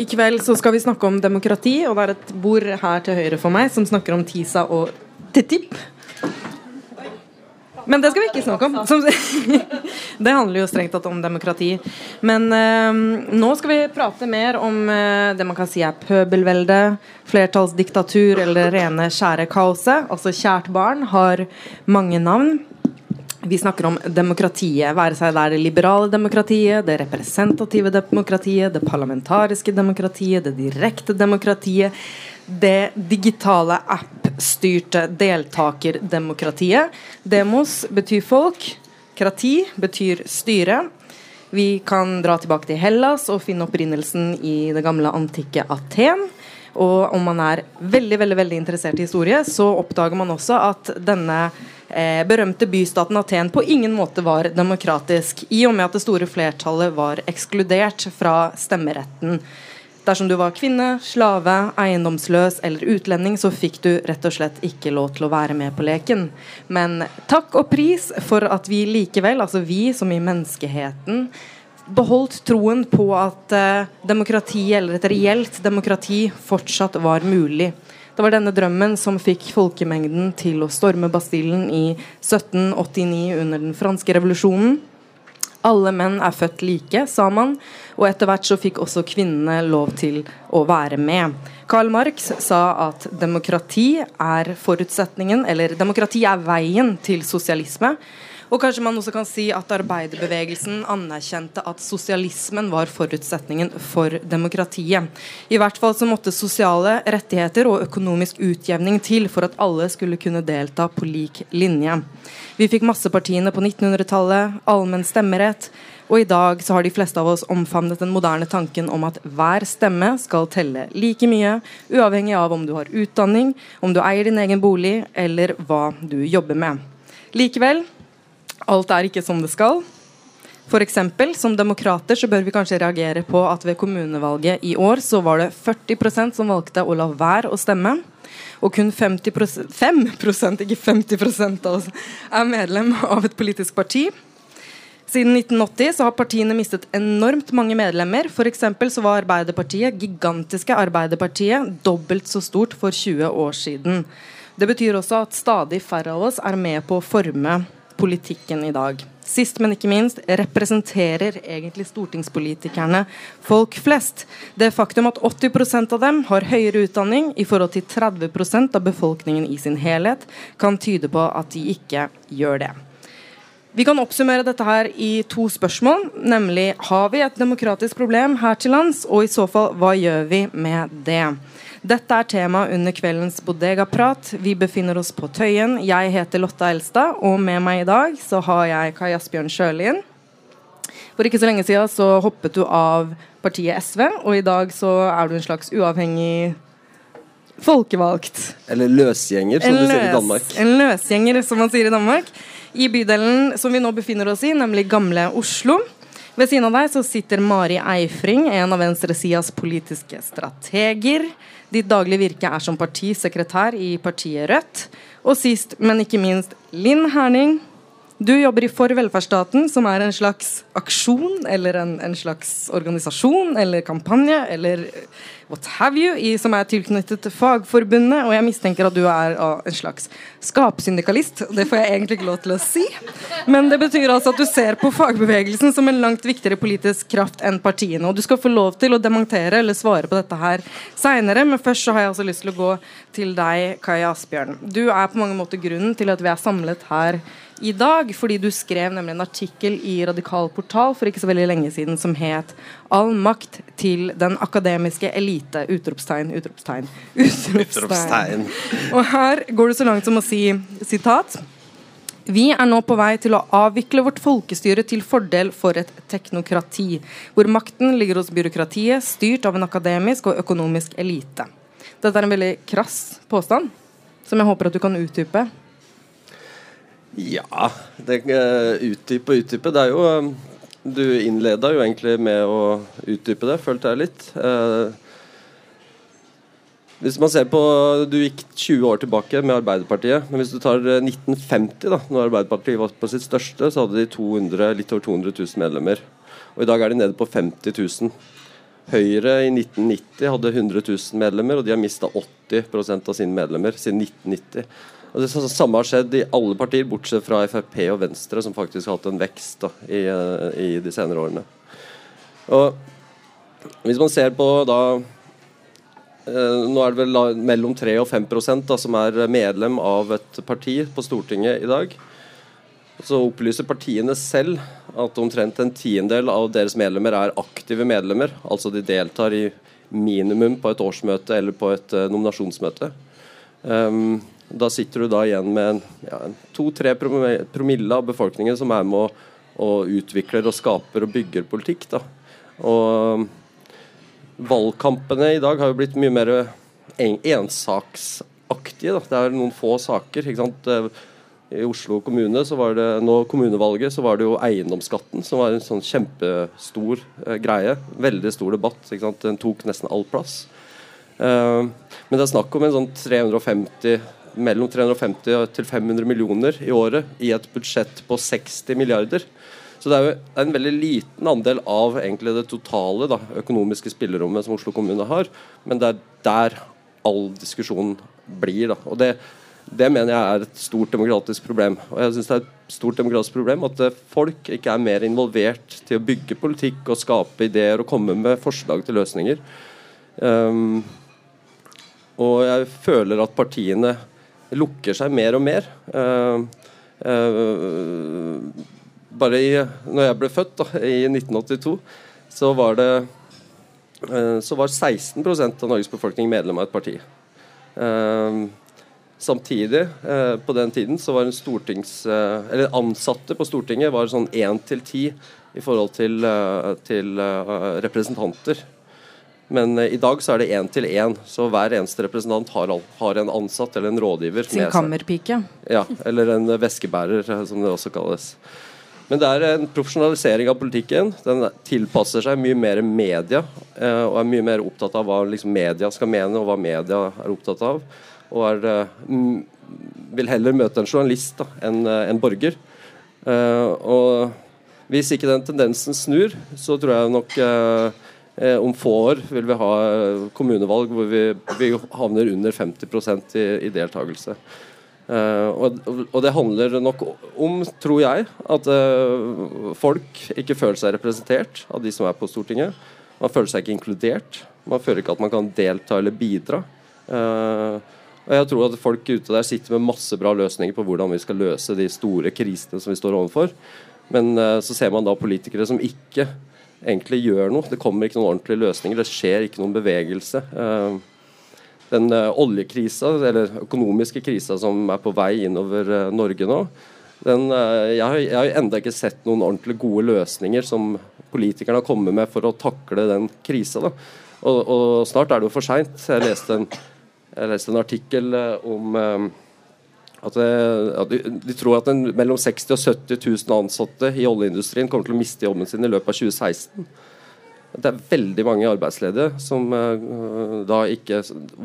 I kveld så skal vi snakke om demokrati, og det er et bord her til høyre for meg som snakker om TISA og TTIP. Men det skal vi ikke snakke om. Det handler jo strengt tatt om demokrati. Men eh, nå skal vi prate mer om eh, det man kan si er pøbelvelde, flertallsdiktatur eller rene, skjære kaoset. Altså kjært barn har mange navn. Vi snakker om demokratiet, være seg det er det liberale demokratiet, det representative demokratiet, det parlamentariske demokratiet, det direkte demokratiet, det digitale app-styrte deltakerdemokratiet. Demos betyr folk, krati betyr styre. Vi kan dra tilbake til Hellas og finne opprinnelsen i det gamle antikke Aten. Og om man er veldig veldig, veldig interessert i historie, så oppdager man også at denne eh, berømte bystaten Aten på ingen måte var demokratisk, i og med at det store flertallet var ekskludert fra stemmeretten. Dersom du var kvinne, slave, eiendomsløs eller utlending, så fikk du rett og slett ikke lov til å være med på leken. Men takk og pris for at vi likevel, altså vi som i menneskeheten, beholdt troen på at eh, demokrati, eller et reelt demokrati, fortsatt var mulig. Det var denne drømmen som fikk folkemengden til å storme Bastillen i 1789 under den franske revolusjonen. Alle menn er født like, sa man, og etter hvert så fikk også kvinnene lov til å være med. Karl Marx sa at demokrati er forutsetningen, eller demokrati er veien til sosialisme. Og kanskje man også kan si at arbeiderbevegelsen anerkjente at sosialismen var forutsetningen for demokratiet. I hvert fall så måtte sosiale rettigheter og økonomisk utjevning til for at alle skulle kunne delta på lik linje. Vi fikk massepartiene på 1900-tallet, allmenn stemmerett, og i dag så har de fleste av oss omfavnet den moderne tanken om at hver stemme skal telle like mye, uavhengig av om du har utdanning, om du eier din egen bolig, eller hva du jobber med. Likevel alt er ikke som det skal. For eksempel, som demokrater så bør vi kanskje reagere på at ved kommunevalget i år så var det 40% som valgte å la være å stemme. Og kun 50 5% ikke 50% av oss, er medlem av et politisk parti. Siden 1980 så har partiene mistet enormt mange medlemmer. F.eks. så var Arbeiderpartiet, gigantiske Arbeiderpartiet, dobbelt så stort for 20 år siden. Det betyr også at stadig færre av oss er med på å forme politikken i dag. Sist, men ikke minst, representerer egentlig stortingspolitikerne folk flest. Det faktum at 80% av dem har høyere utdanning i forhold til 30% av befolkningen i sin helhet, kan tyde på at de ikke gjør det. Vi kan oppsummere dette her i to spørsmål, nemlig har vi et demokratisk problem her til lands, og i så fall hva gjør vi med det? Dette er tema under kveldens bodegaprat. Vi befinner oss på Tøyen. Jeg heter Lotta Elstad, og med meg i dag så har jeg Kai Asbjørn Sjølien. For ikke så lenge siden så hoppet du av partiet SV, og i dag så er du en slags uavhengig folkevalgt. Eller løsgjenger, som løs, du sier i Danmark. En løsgjenger, som man sier i Danmark. I bydelen som vi nå befinner oss i, nemlig Gamle Oslo. Ved siden av deg så sitter Mari Eifring, en av venstresidas politiske strateger. Ditt daglige virke er som partisekretær i partiet Rødt. Og sist, men ikke minst, Linn Herning. Du jobber i For velferdsstaten, som er en slags aksjon eller en, en slags organisasjon eller kampanje eller what have you, i, som er tilknyttet til Fagforbundet. Og jeg mistenker at du er en slags skapsyndikalist. Det får jeg egentlig ikke lov til å si. Men det betyr altså at du ser på fagbevegelsen som en langt viktigere politisk kraft enn partiene. Og du skal få lov til å demontere eller svare på dette her seinere, men først så har jeg altså lyst til å gå til deg, Kai Asbjørn. Du er på mange måter grunnen til at vi er samlet her i dag, fordi du skrev nemlig en artikkel i Radikal portal for ikke så veldig lenge siden som het 'All makt til den akademiske elite'. Utropstegn, utropstegn, utropstegn. Og her går du så langt som å si sitat vi er nå på vei til å avvikle vårt folkestyre til fordel for et teknokrati, hvor makten ligger hos byråkratiet, styrt av en akademisk og økonomisk elite. Dette er en veldig krass påstand, som jeg håper at du kan utdype. Ja, det, uh, utdype og utdype. Det er jo um, Du innleda jo egentlig med å utdype det, følte jeg litt. Uh, hvis man ser på, Du gikk 20 år tilbake med Arbeiderpartiet. Men hvis du tar 1950, da når Arbeiderpartiet var på sitt største, så hadde de 200, litt over 200 000 medlemmer. Og I dag er de nede på 50 000. Høyre i 1990 hadde 100 000 medlemmer, og de har mista 80% av sine medlemmer siden 1990. Og Det samme har skjedd i alle partier, bortsett fra Frp og Venstre, som faktisk har hatt en vekst da, i, eh, i, de senere årene. Og Hvis man ser på da eh, Nå er det vel mellom 3 og 5 da, som er medlem av et parti på Stortinget i dag. Så opplyser partiene selv at omtrent en tiendedel av deres medlemmer er aktive medlemmer. Altså de deltar i minimum på et årsmøte eller på et uh, nominasjonsmøte. Um, da sitter du da igjen med ja, to-tre promille av befolkningen som er med og, og utvikler og skaper og bygger politikk. Da. Og valgkampene i dag har jo blitt mye mer ensaksaktige. Da. Det er noen få saker. ikke sant? I Oslo kommune så var det nå kommunevalget så var det jo eiendomsskatten som var en sånn kjempestor eh, greie. Veldig stor debatt. ikke sant? Den tok nesten all plass. Uh, men det er snakk om en sånn 350 mellom 350 til 500 millioner i året i et budsjett på 60 milliarder. Så det er jo en veldig liten andel av egentlig det totale da, økonomiske spillerommet som Oslo kommune har, men det er der all diskusjonen blir. Da. Og det, det mener jeg er et stort demokratisk problem. Og jeg synes det er et stort demokratisk problem at eh, folk ikke er mer involvert til å bygge politikk og skape ideer og komme med forslag til løsninger. Um, og jeg føler at partiene lukker seg mer og mer. Uh, uh, bare i, når jeg ble født da, i 1982, så var det uh, så var 16% av Norges befolkning medlem av et parti. Samtidig, eh, på den tiden, så var. Eh, ansatte på Stortinget var sånn én til ti i forhold til, eh, til representanter. Men uh, i dag så er det én til én, så hver eneste representant har, har, en ansatt eller en rådgiver Sin kammerpike? Ja, eller en veskebærer, som det også kalles. Men det er en profesjonalisering av politikken. Den tilpasser seg mye mer media, og er mye mer opptatt av hva liksom, media skal mene, og hva media er opptatt av og er, vil heller møte en journalist enn eh, en borger. Og hvis ikke den tendensen snur, så tror jeg nok om få år vil vi ha kommunevalg hvor vi, vi havner under 50 i, i deltakelse. Uh, og, og, det handler nok om, tror jeg, at folk ikke føler seg representert av de som er på Stortinget. Man føler seg ikke inkludert. Man føler ikke at man kan delta eller bidra. Uh, og jeg tror at folk ute der sitter med masse bra løsninger på hvordan vi skal løse de store krisene som vi står overfor. Men uh, så ser man da politikere som ikke egentlig gjør noe. Det kommer ikke noen ordentlige løsninger. Det skjer ikke noen bevegelse. Uh, den uh, oljekrisa, eller økonomiske krisa som er på vei innover Norge nå, den, jeg, har, jeg enda ikke sett noen ordentlig gode løsninger som politikerne har kommet med for å takle den krisa. Og, og, snart er det jo for seint. Jeg jeg leste en artikkel eh, om eh, at, at de, de, tror at en, mellom 60 og 70 000 ansatte i oljeindustrien kommer til å miste jobben sin i løpet av 2016. Det er veldig mange arbeidsledige som uh, da ikke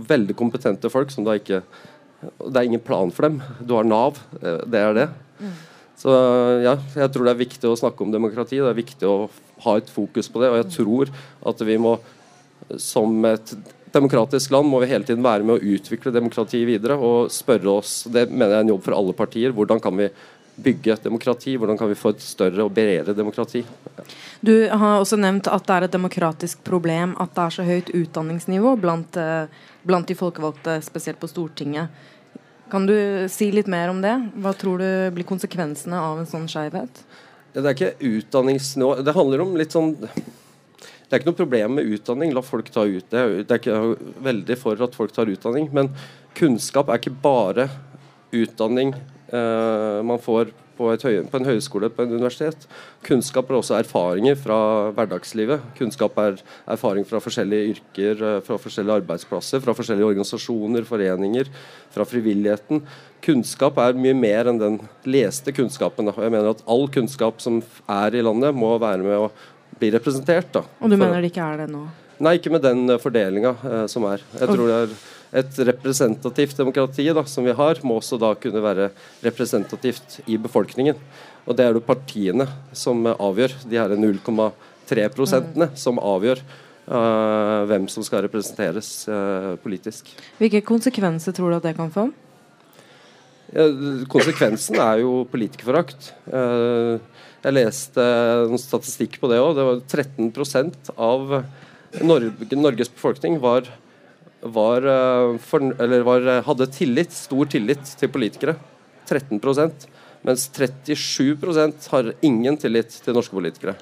Veldig kompetente folk som da ikke Det er ingen plan for dem. Du har Nav. Det er det. Mm. Så ja, jeg tror det er viktig å snakke om demokrati. Det er viktig å ha et fokus på det. Og jeg tror at vi må som et demokratisk land må vi hele tiden være med å utvikle demokratiet videre og spørre oss, det mener jeg er en jobb for alle partier, hvordan kan vi bygge et demokrati? Hvordan kan vi få et større og bredere demokrati? Du har også nevnt at det er et demokratisk problem at det er så høyt utdanningsnivå blant, eh, blant de folkevalgte, spesielt på Stortinget. Kan du si litt mer om det? Hva tror du blir konsekvensene av en sånn skeivhet? Det er ikke utdanningsnivå Det handler om litt sånn det er ikke noe problem med utdanning. La folk ta ut det. Det er ikke veldig for at folk tar utdanning. Men kunnskap er ikke bare utdanning eh, man får på, høy, på, en høyskole, på en universitet. Kunnskap er også erfaringer fra hverdagslivet. Kunnskap er erfaring fra forskjellige yrker, eh, fra forskjellige arbeidsplasser, fra forskjellige organisasjoner, foreninger, fra frivilligheten. Kunnskap er mye mer enn den leste kunnskapen. Jeg mener at All kunnskap som er i landet, må være med å blir representert. Da. Og du mener det ikke er det nå? Nei, ikke med den uh, fordelinga uh, som er. Jeg tror det er et representativt demokrati da, som vi har, må også da kunne være representativt i befolkningen. Og det er det partiene som uh, avgjør. De her 0,3 prosentene mm. som avgjør uh, hvem som skal representeres uh, politisk. Hvilke konsekvenser tror du at det kan få? Konsekvensen er jo politikerforakt. Uh, jeg leste noen statistikk på det òg. Det var 13 av Norge, Norges befolkning var, var, for, var, hadde tillit, stor tillit til politikere. 13% Mens 37% har ingen tillit til norske politikere.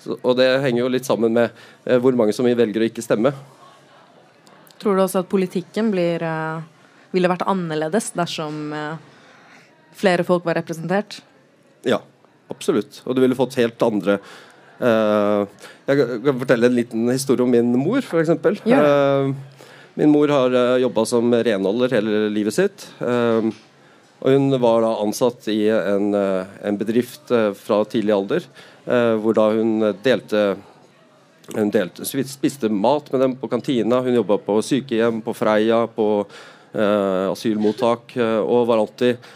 Så, og det henger jo litt sammen med eh, hvor mange som velger å ikke stemme. Tror du også at politikken blir, ville vært annerledes dersom flere folk var representert? Ja, absolutt. Og du ville fått helt andre uh, Jeg kan fortelle en liten historie om min mor, f.eks. Ja. min mor har uh, jobba som renholder hele livet sitt. og hun var da ansatt i en, en bedrift fra tidlig alder. Eh, hvor da hun delte hun delte, spiste mat med dem på kantina. Hun jobba på sykehjem, på Freia, på uh, asylmottak. Uh, og var alltid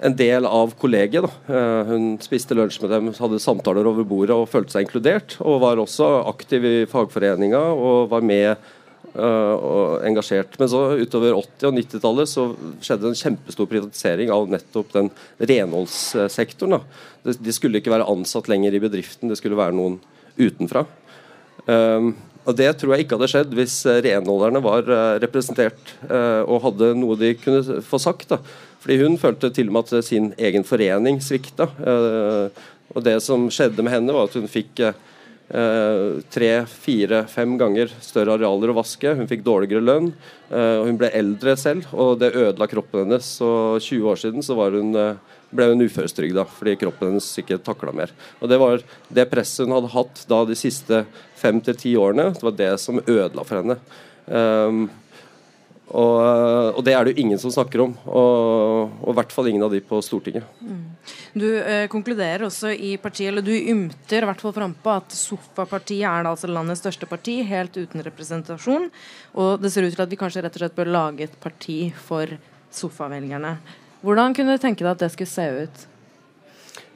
en del av kollegiet. Da. hun spiste lunsj med dem, hadde samtaler over bordet og følte seg inkludert. Og var også aktiv i fagforeninga og var med og engasjert. Men så utover 80- og 90-tallet så skjedde en kjempestor privatisering av nettopp den renholdssektoren. Da. De skulle ikke være ansatt lenger i bedriften, det skulle være noen utenfra. Um, og Det tror jeg ikke hadde skjedd hvis eh, renholderne var uh, representert uh, og hadde noe de kunne få sagt. da. Fordi Hun følte til og med at sin egen forening svikta. Og Det som skjedde med henne, var at hun fikk tre, fire, fem ganger større arealer å vaske. Hun fikk dårligere lønn. Hun ble eldre selv, og det ødela kroppen hennes. Så 20 år siden så var hun ble hun uføretrygda fordi kroppen hennes ikke takla mer. Og Det var det presset hun hadde hatt da de siste fem til ti årene, det var det som ødela for henne. Um, og, og, det er det jo ingen som snakker om, og, og i hvert fall ingen av de på Stortinget. Mm. Du eh, konkluderer også i partiet, eller du ymter i hvert fall frampå at Sofapartiet er altså landets største parti, helt uten representasjon. Og det ser ut til at vi kanskje rett og slett bør lage et parti for sofavelgerne. Hvordan kunne du tenke deg at det skulle se ut?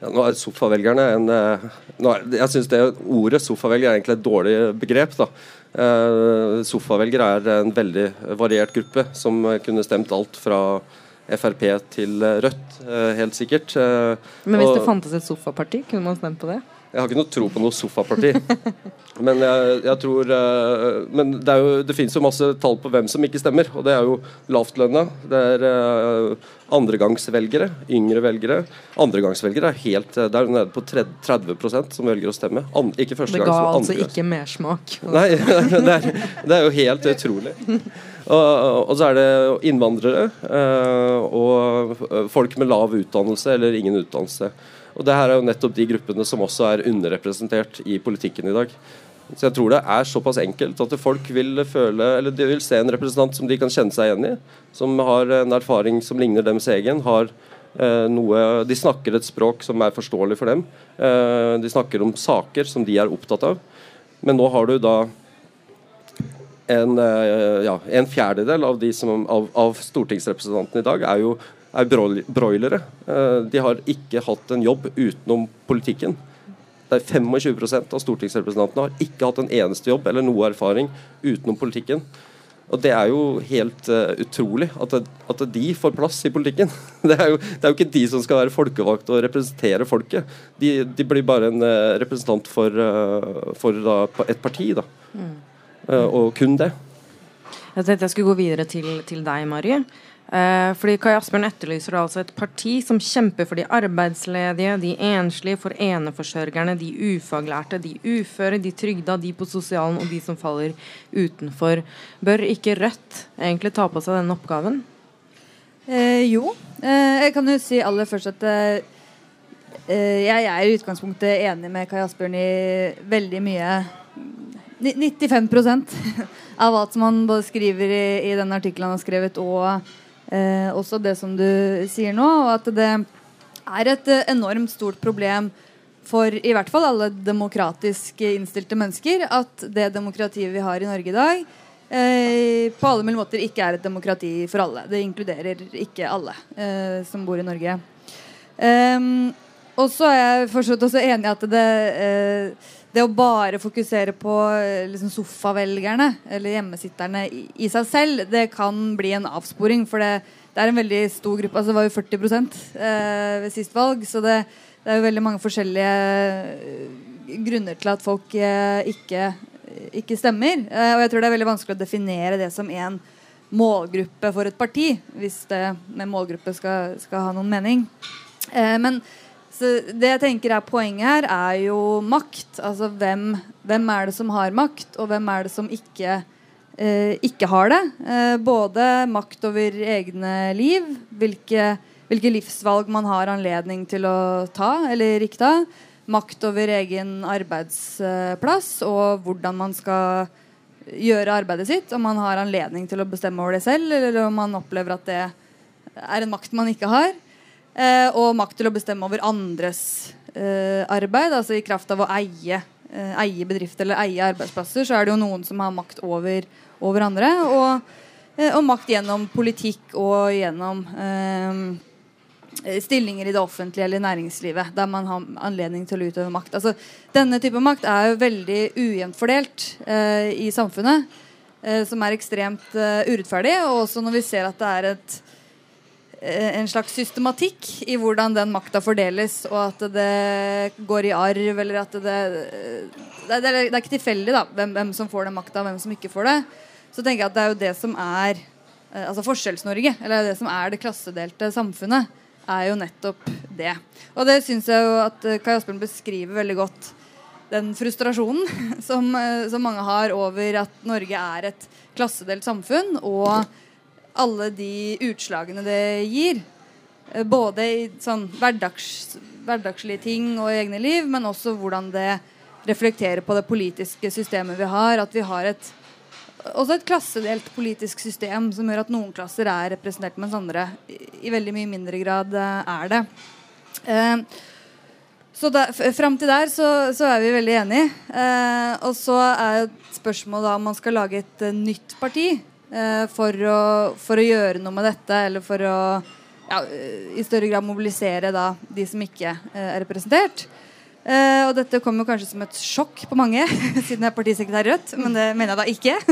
Ja, nå er sofavelgerne en uh, er, Jeg syns ordet sofavelger er egentlig et dårlig begrep. da. Uh, sofavelgere er en veldig variert gruppe som kunne stemt alt fra Frp til Rødt, uh, helt sikkert. Men hvis og, det fantes et sofaparti, kunne man stemt på det? Jeg har ikke noe tro på noe sofaparti. Men jeg, jeg tror uh, Men det, er jo, det finnes jo masse tall på hvem som ikke stemmer. Og det er jo lavtlønna. Det er uh, andregangsvelgere, yngre velgere. Andregangsvelgere er helt Det er nede på 30% som velger å stemme. An, ikke første det ga gang, altså ikke mersmak? Nei, det er, det er, jo helt utrolig. Og, og, så er det innvandrere og folk med lav utdannelse eller ingen utdannelse. Og det her er jo nettopp de gruppene som også er underrepresentert i politikken i dag. Så jeg tror det er såpass enkelt at folk vil føle Eller de vil se en representant som de kan kjenne seg igjen i. Som har en erfaring som ligner deres egen. Har eh, noe De snakker et språk som er forståelig for dem. Eh, de snakker om saker som de er opptatt av. Men nå har du da en, eh, ja, en fjerdedel av, som, av, av stortingsrepresentantene i dag er jo er broilere. Eh, de har ikke hatt en jobb utenom politikken. Det er 25% av stortingsrepresentantene har ikke hatt en eneste jobb eller noe erfaring utenom politikken. Og Det er jo helt uh, utrolig at, at, de får plass i politikken. Det er, jo, det er, jo, ikke de som skal være folkevalgte og representere folket. De, de blir bare en uh, representant for, uh, for da, et parti, da. Mm. og kun det. Jeg tenkte jeg skulle gå videre til, til deg, Mari. Eh, fordi Kai Asbjørn etterlyser altså et parti som kjemper for de arbeidsledige, de enslige, for eneforsørgerne, de ufaglærte, de uføre, de trygda, de på sosialen og de som faller utenfor. Bør ikke Rødt egentlig ta på seg denne oppgaven? Eh, jo. Eh, jeg kan jo si aller først at eh, jeg er i utgangspunktet enig med Kai Asbjørn i veldig mye 95% av alt som han både skriver i, i den artikkelen han har skrevet, og eh, også det som du sier nå, og at det er et eh, enormt stort problem for i hvert fall alle demokratisk innstilte mennesker at det demokratiet vi har i Norge i dag, eh, på alle mulige måter ikke er et demokrati for alle. Det inkluderer ikke alle eh, som bor i Norge. Um, og så er jeg forstått også enig i at det, eh, det å bare fokusere på eh, liksom, sofavelgerne eller hjemmesitterne i, i, seg selv, det kan bli en avsporing. For det, det er en veldig stor gruppe. altså Det var jo 40 eh, ved sist valg. Så det, det, er jo veldig mange forskjellige eh, grunner til at folk eh, ikke, ikke, stemmer. Eh, og jeg tror det er veldig vanskelig å definere det som en målgruppe for et parti, hvis det med målgruppe skal, skal ha noen mening. Eh, men så det jeg tenker er Poenget her er jo makt. Altså hvem, hvem er det som har makt, og hvem er det som ikke, eh, ikke har det? Eh, både makt over egne liv, hvilke, hvilke, livsvalg man har anledning til å ta eller ikke ta. Makt over egen arbeidsplass og hvordan man skal gjøre arbeidet sitt. Om man har anledning til å bestemme over det selv, eller om man opplever at det er en makt man ikke har. Eh, og makt til å bestemme over andres eh, arbeid. Altså i kraft av å eie, eh, eie bedrifter eller eie arbeidsplasser, så er det jo noen som har makt over, over andre. Og, eh, og, makt gjennom politikk og gjennom eh, stillinger i det offentlige eller næringslivet, der man har anledning til å utøve makt. Altså, denne type makt er jo veldig ujevnt fordelt eh, i samfunnet, som er ekstremt urettferdig. Og også når vi ser at det er et Eh, en slags systematikk i hvordan den makta fordeles, og at det går i arv, eller at det Det, det, er, ikke tilfeldig da, hvem, hvem, som får den makta, og hvem som ikke får det. Så tenker jeg at det er jo det som er eh, altså Forskjells-Norge, eller det som er det klassedelte samfunnet, er jo nettopp det. Og det syns jeg jo at eh, Kai Asbjørn beskriver veldig godt. Den frustrasjonen som, som mange har over at Norge er et klassedelt samfunn. og alle de utslagene det gir. Eh, både i sånn hverdags, hverdagslige ting og i egne liv, men også hvordan det reflekterer på det politiske systemet vi har. At vi har et, også et klassedelt politisk system som gjør at noen klasser er representert, mens andre i, i veldig mye mindre grad eh, er det. Eh, så da, Fram til der så, så, er vi veldig enige. Eh, og så er spørsmålet da om man skal lage et uh, nytt parti eh, for, å, for, å, gjøre noe med dette, eller for å ja, i større grad mobilisere da, de som ikke eh, er representert. Eh, og dette kommer kanskje som et sjokk på mange, siden jeg er partisekretær Rødt, men det mener jeg da ikke.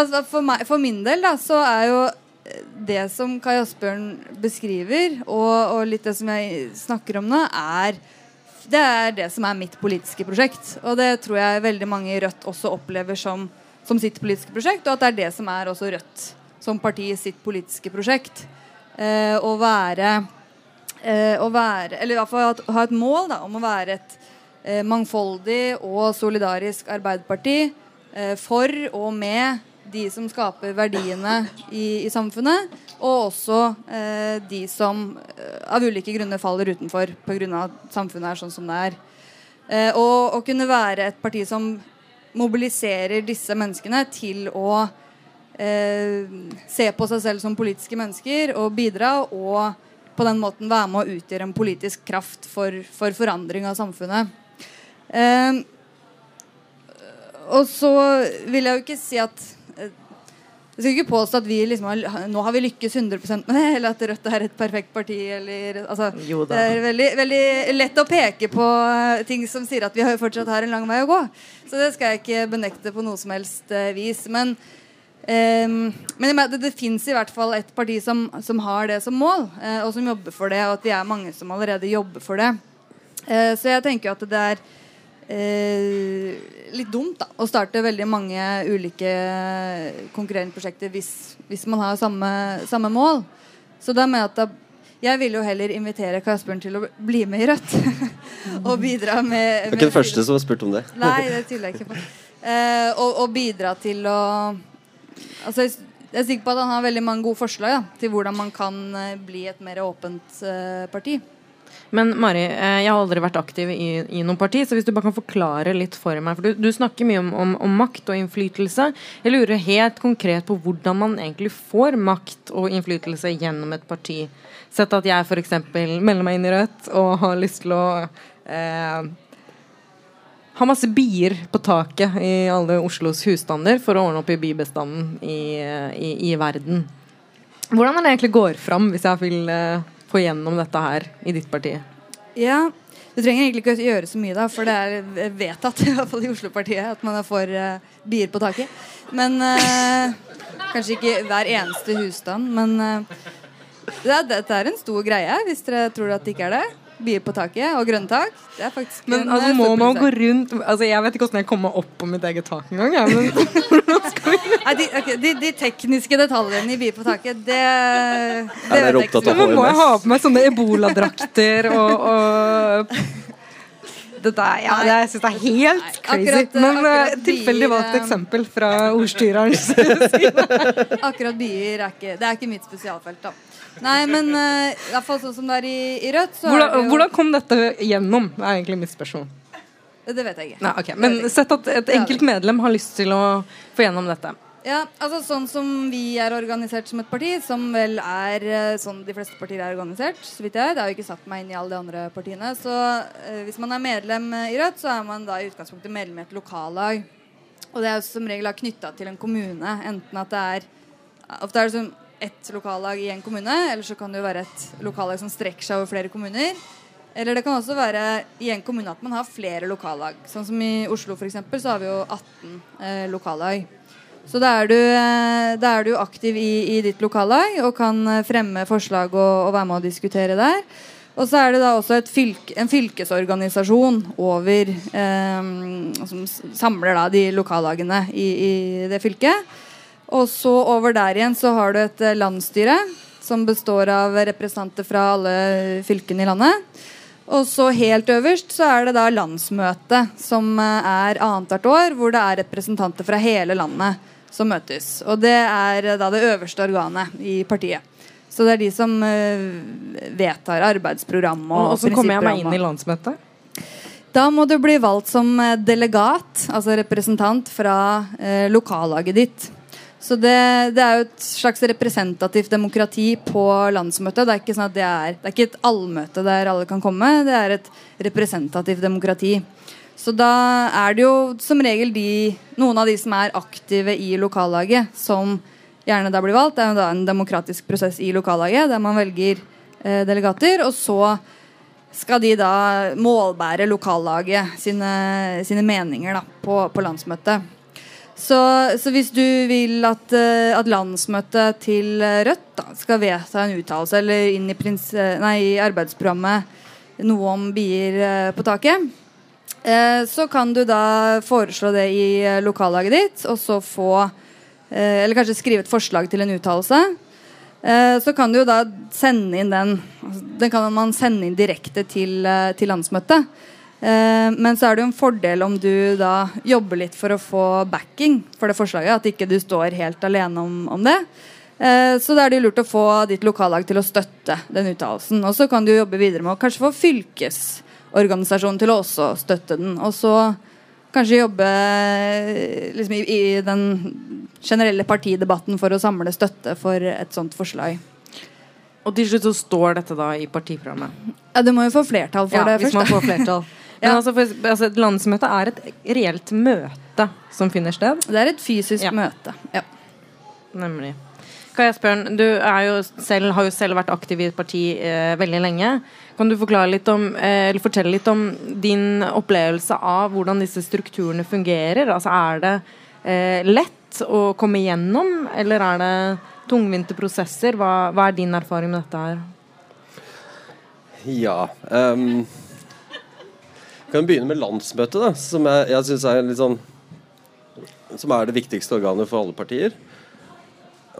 altså for, meg, for, min del da, så er jo det som Kai Asbjørn beskriver, og, og litt det som jeg snakker om nå, er det er det som er mitt politiske prosjekt. Og det tror jeg veldig mange i Rødt også opplever som som sitt politiske prosjekt, og at det er det som er også Rødt som parti sitt politiske prosjekt. Eh, å være eh, å være, Eller i hvert fall ha et mål da, om å være et eh, mangfoldig og solidarisk arbeiderparti eh, for og med de som skaper verdiene i, i samfunnet, og også eh, de som eh, av ulike grunner faller utenfor pga. at samfunnet er sånn som det er. og å kunne være et parti som mobiliserer disse menneskene til å eh, se på seg selv som politiske mennesker og bidra, og på den måten være med å utgjøre en politisk kraft for, for forandring av samfunnet. Eh, og så vil jeg jo ikke si at jeg skal ikke påstå at vi liksom har, nå har vi lykkes 100 med det, eller at Rødt er et perfekt parti. Eller, altså, det er veldig, veldig, lett å peke på eh, ting som sier at vi har fortsatt har en lang vei å gå. Så det skal jeg ikke benekte på noe som helst uh, vis. Men, eh, men det, det fins i hvert fall et parti som, som har det som mål, eh, og som jobber for det, og at vi er mange som allerede jobber for det. Eh, så jeg tenker at det er eh, litt dumt da, å starte veldig mange ulike konkurrerende prosjekter hvis, hvis man har samme, samme, mål. Så da mener jeg at da, jeg vil jo heller invitere Kasbjørn til å bli med i Rødt. og bidra med, Du er ikke den første som har spurt om det. Nei, det tviler jeg ikke på. Eh, og, og, bidra til å Altså, jeg er sikker på at han har veldig mange gode forslag ja, til hvordan man kan eh, bli et mer åpent eh, parti. Men Mari, eh, jeg har aldri vært aktiv i, i noen parti, så hvis du bare kan forklare litt for meg For du, du snakker mye om, om, om, makt og innflytelse. Jeg lurer helt konkret på hvordan man egentlig får makt og innflytelse gjennom et parti. Sett at jeg f.eks. melder meg inn i Rødt og har lyst til å eh, ha masse bier på taket i alle Oslos husstander for å ordne opp i bibestanden i, i, i verden. Hvordan er det egentlig går fram hvis jeg vil eh, få gjennom dette her i ditt parti? Ja, Du trenger egentlig ikke gjøre så mye, da, for det er vedtatt i hvert fall i Oslo-partiet at man er for uh, bier på taket. Men uh, Kanskje ikke hver eneste husstand, men uh, det, dette er en stor greie, hvis dere tror at det ikke er det bier på taket og grønntak. Det er faktisk Men en, altså, eh, må man gå rundt Altså, Jeg vet ikke hvordan jeg kommer opp på mitt eget tak engang. Ja, men Nei, de, okay, de, de tekniske detaljene i bier på taket, det, det dere vet jeg ikke men må jeg ha på meg sånne eboladrakter og, og det der, ja, det jeg synes jeg er helt crazy. akkurat, eh, Men eh, akkurat tilfeldig valgt eh, eksempel fra ordstyrerens Akkurat bier er ikke Det er ikke mitt spesialfelt, da. Nei, men uh, i hvert fall sånn som det er i, i Rødt, så er det hvordan, jo hvordan kom dette gjennom? er egentlig mitt spørsmål. Det vet jeg ikke. Nei, okay. Men sett at et enkelt medlem har lyst til å få gjennom dette. Ja, altså Sånn som vi er organisert som et parti, som vel er eh, sånn de fleste partier er organisert, så vidt jeg. Jeg har jo ikke satt meg inn i alle de andre partiene. Så eh, hvis man er medlem eh, i Rødt, så er man da i utgangspunktet medlem i et lokallag. Og det er jo som regel knytta til en kommune. Enten at det er Ofte er det sånn ett lokallag i en kommune, eller så kan det jo være et lokallag som strekker seg over flere kommuner. Eller det kan også være i en kommune at man har flere lokallag. Sånn som i Oslo for eksempel, så har vi jo 18 eh, lokallag. Så da er eh, er du aktiv i, i ditt lokallag og kan eh, fremme forslag og, og være med å diskutere der. Og så er det da også fylke, en fylkesorganisasjon over eh, som samler da de lokallagene i, i det fylket. Og så over der igjen så har du et eh, landsstyre som består av representanter fra alle fylkene i landet. Og så helt øverst så er det da landsmøtet, som eh, er annethvert år, hvor det er representanter fra hele landet som møtes. Og det er eh, da det øverste organet i partiet. Så det er de som vedtar arbeidsprogram og, Og så kommer jeg meg inn i landsmøtet. da må du bli valgt som delegat, altså representant fra lokallaget ditt. Så det, det er jo et slags representativt demokrati på landsmøtet. Det er ikke sånn det er, det er ikke et allmøte der alle kan komme. Det er et representativt demokrati. Så da er det jo som regel de, noen av de som er aktive i lokallaget, som gjerne da blir valgt. Det er jo da en demokratisk prosess i lokallaget der man velger eh, delegater. Og så skal de da målbære lokallaget sine, sine meninger da, på, på landsmøtet. Så, så hvis du vil at, eh, at landsmøtet til eh, Rødt da, skal vedta en uttalelse eller inn i, prins, eh, nei, i arbeidsprogrammet noe om bier på taket, så kan du da foreslå det i lokallaget ditt, og så få Eller kanskje skrive et forslag til en uttalelse. Så kan du jo da sende inn den altså, Den kan man sende inn direkte til, til landsmøtet. Eh, men så er det jo en fordel om du da jobber litt for å få backing for det forslaget. At ikke du står helt alene om, om det. Eh, så da er det lurt å få ditt lokallag til å støtte den uttalelsen. Og så kan du jobbe videre med å kanskje få fylkesorganisasjonen til å også støtte den. Og så kanskje jobbe eh, liksom, i, i den generelle partidebatten for å samle støtte for et sånt forslag. Og til slutt så står dette da i partiprogrammet. Ja, Du må jo få flertall for Ja, det hvis først. man får flertall. Men Ja. altså, for, altså, et landsmøte er et reelt møte som finner sted. Det er et fysisk Ja. møte. Ja. Nemlig. Kai Asbjørn, du er jo selv, har jo selv vært aktiv i et parti eh, veldig lenge. Kan du litt om, eh, eller fortelle litt om din opplevelse av hvordan disse strukturene fungerer? Altså, er det eh, lett å komme igjennom, eller er det tungvinte prosesser? Hva, hva er din erfaring med dette her? Ja ehm, Kan begynne med landsmøtet, da, som jeg, jeg syns er litt sånn Som er det viktigste organet for alle partier.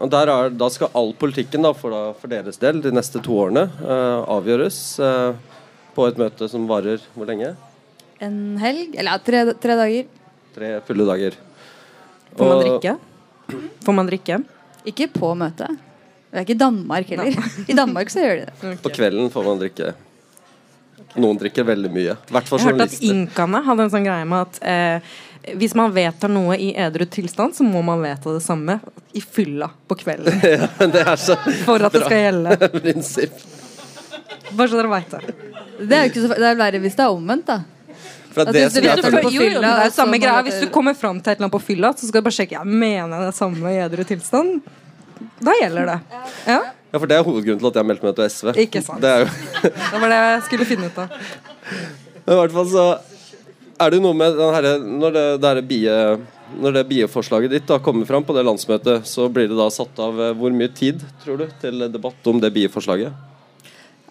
Og der er, Da skal all politikken da, for, da, for deres del de neste to årene uh, avgjøres uh, på et møte som varer hvor lenge? En helg? Eller ja, tre, tre dager. Tre fulle dager. Får man Og- drikke? Får man drikke? Ikke på møtet. Det er ikke i Danmark heller. I Danmark så gjør de det. På kvelden får man drikke. Noen drikker veldig mye. I hvert fall Jeg hørte at inkaene hadde en sånn greie med at eh, hvis man vedtar noe i edru tilstand, så må man vedta det samme i fylla på kvelden. det er så For at det skal gjelde. prinsipp. Bare så dere veit det. Det er jo ikke så, det er verre hvis det er omvendt, da. Fra det, det som jeg føler på Jo, jo, fylla, det er jo samme greia. Hvis du kommer fram til et eller annet på fylla, så skal du bare sjekke Jeg mener det samme i edru tilstand. Da gjelder det. Ja, Ja, for det er hovedgrunnen til at jeg meldte meg til SV. Ikke sant. Det er jo Det var det jeg skulle finne ut av. Men i hvert fall så er det jo noe med den herre Når det, det bie når det bieforslaget ditt da kommer fram på det landsmøtet, så blir det da satt av eh, hvor mye tid, tror du, til debatt om det bieforslaget?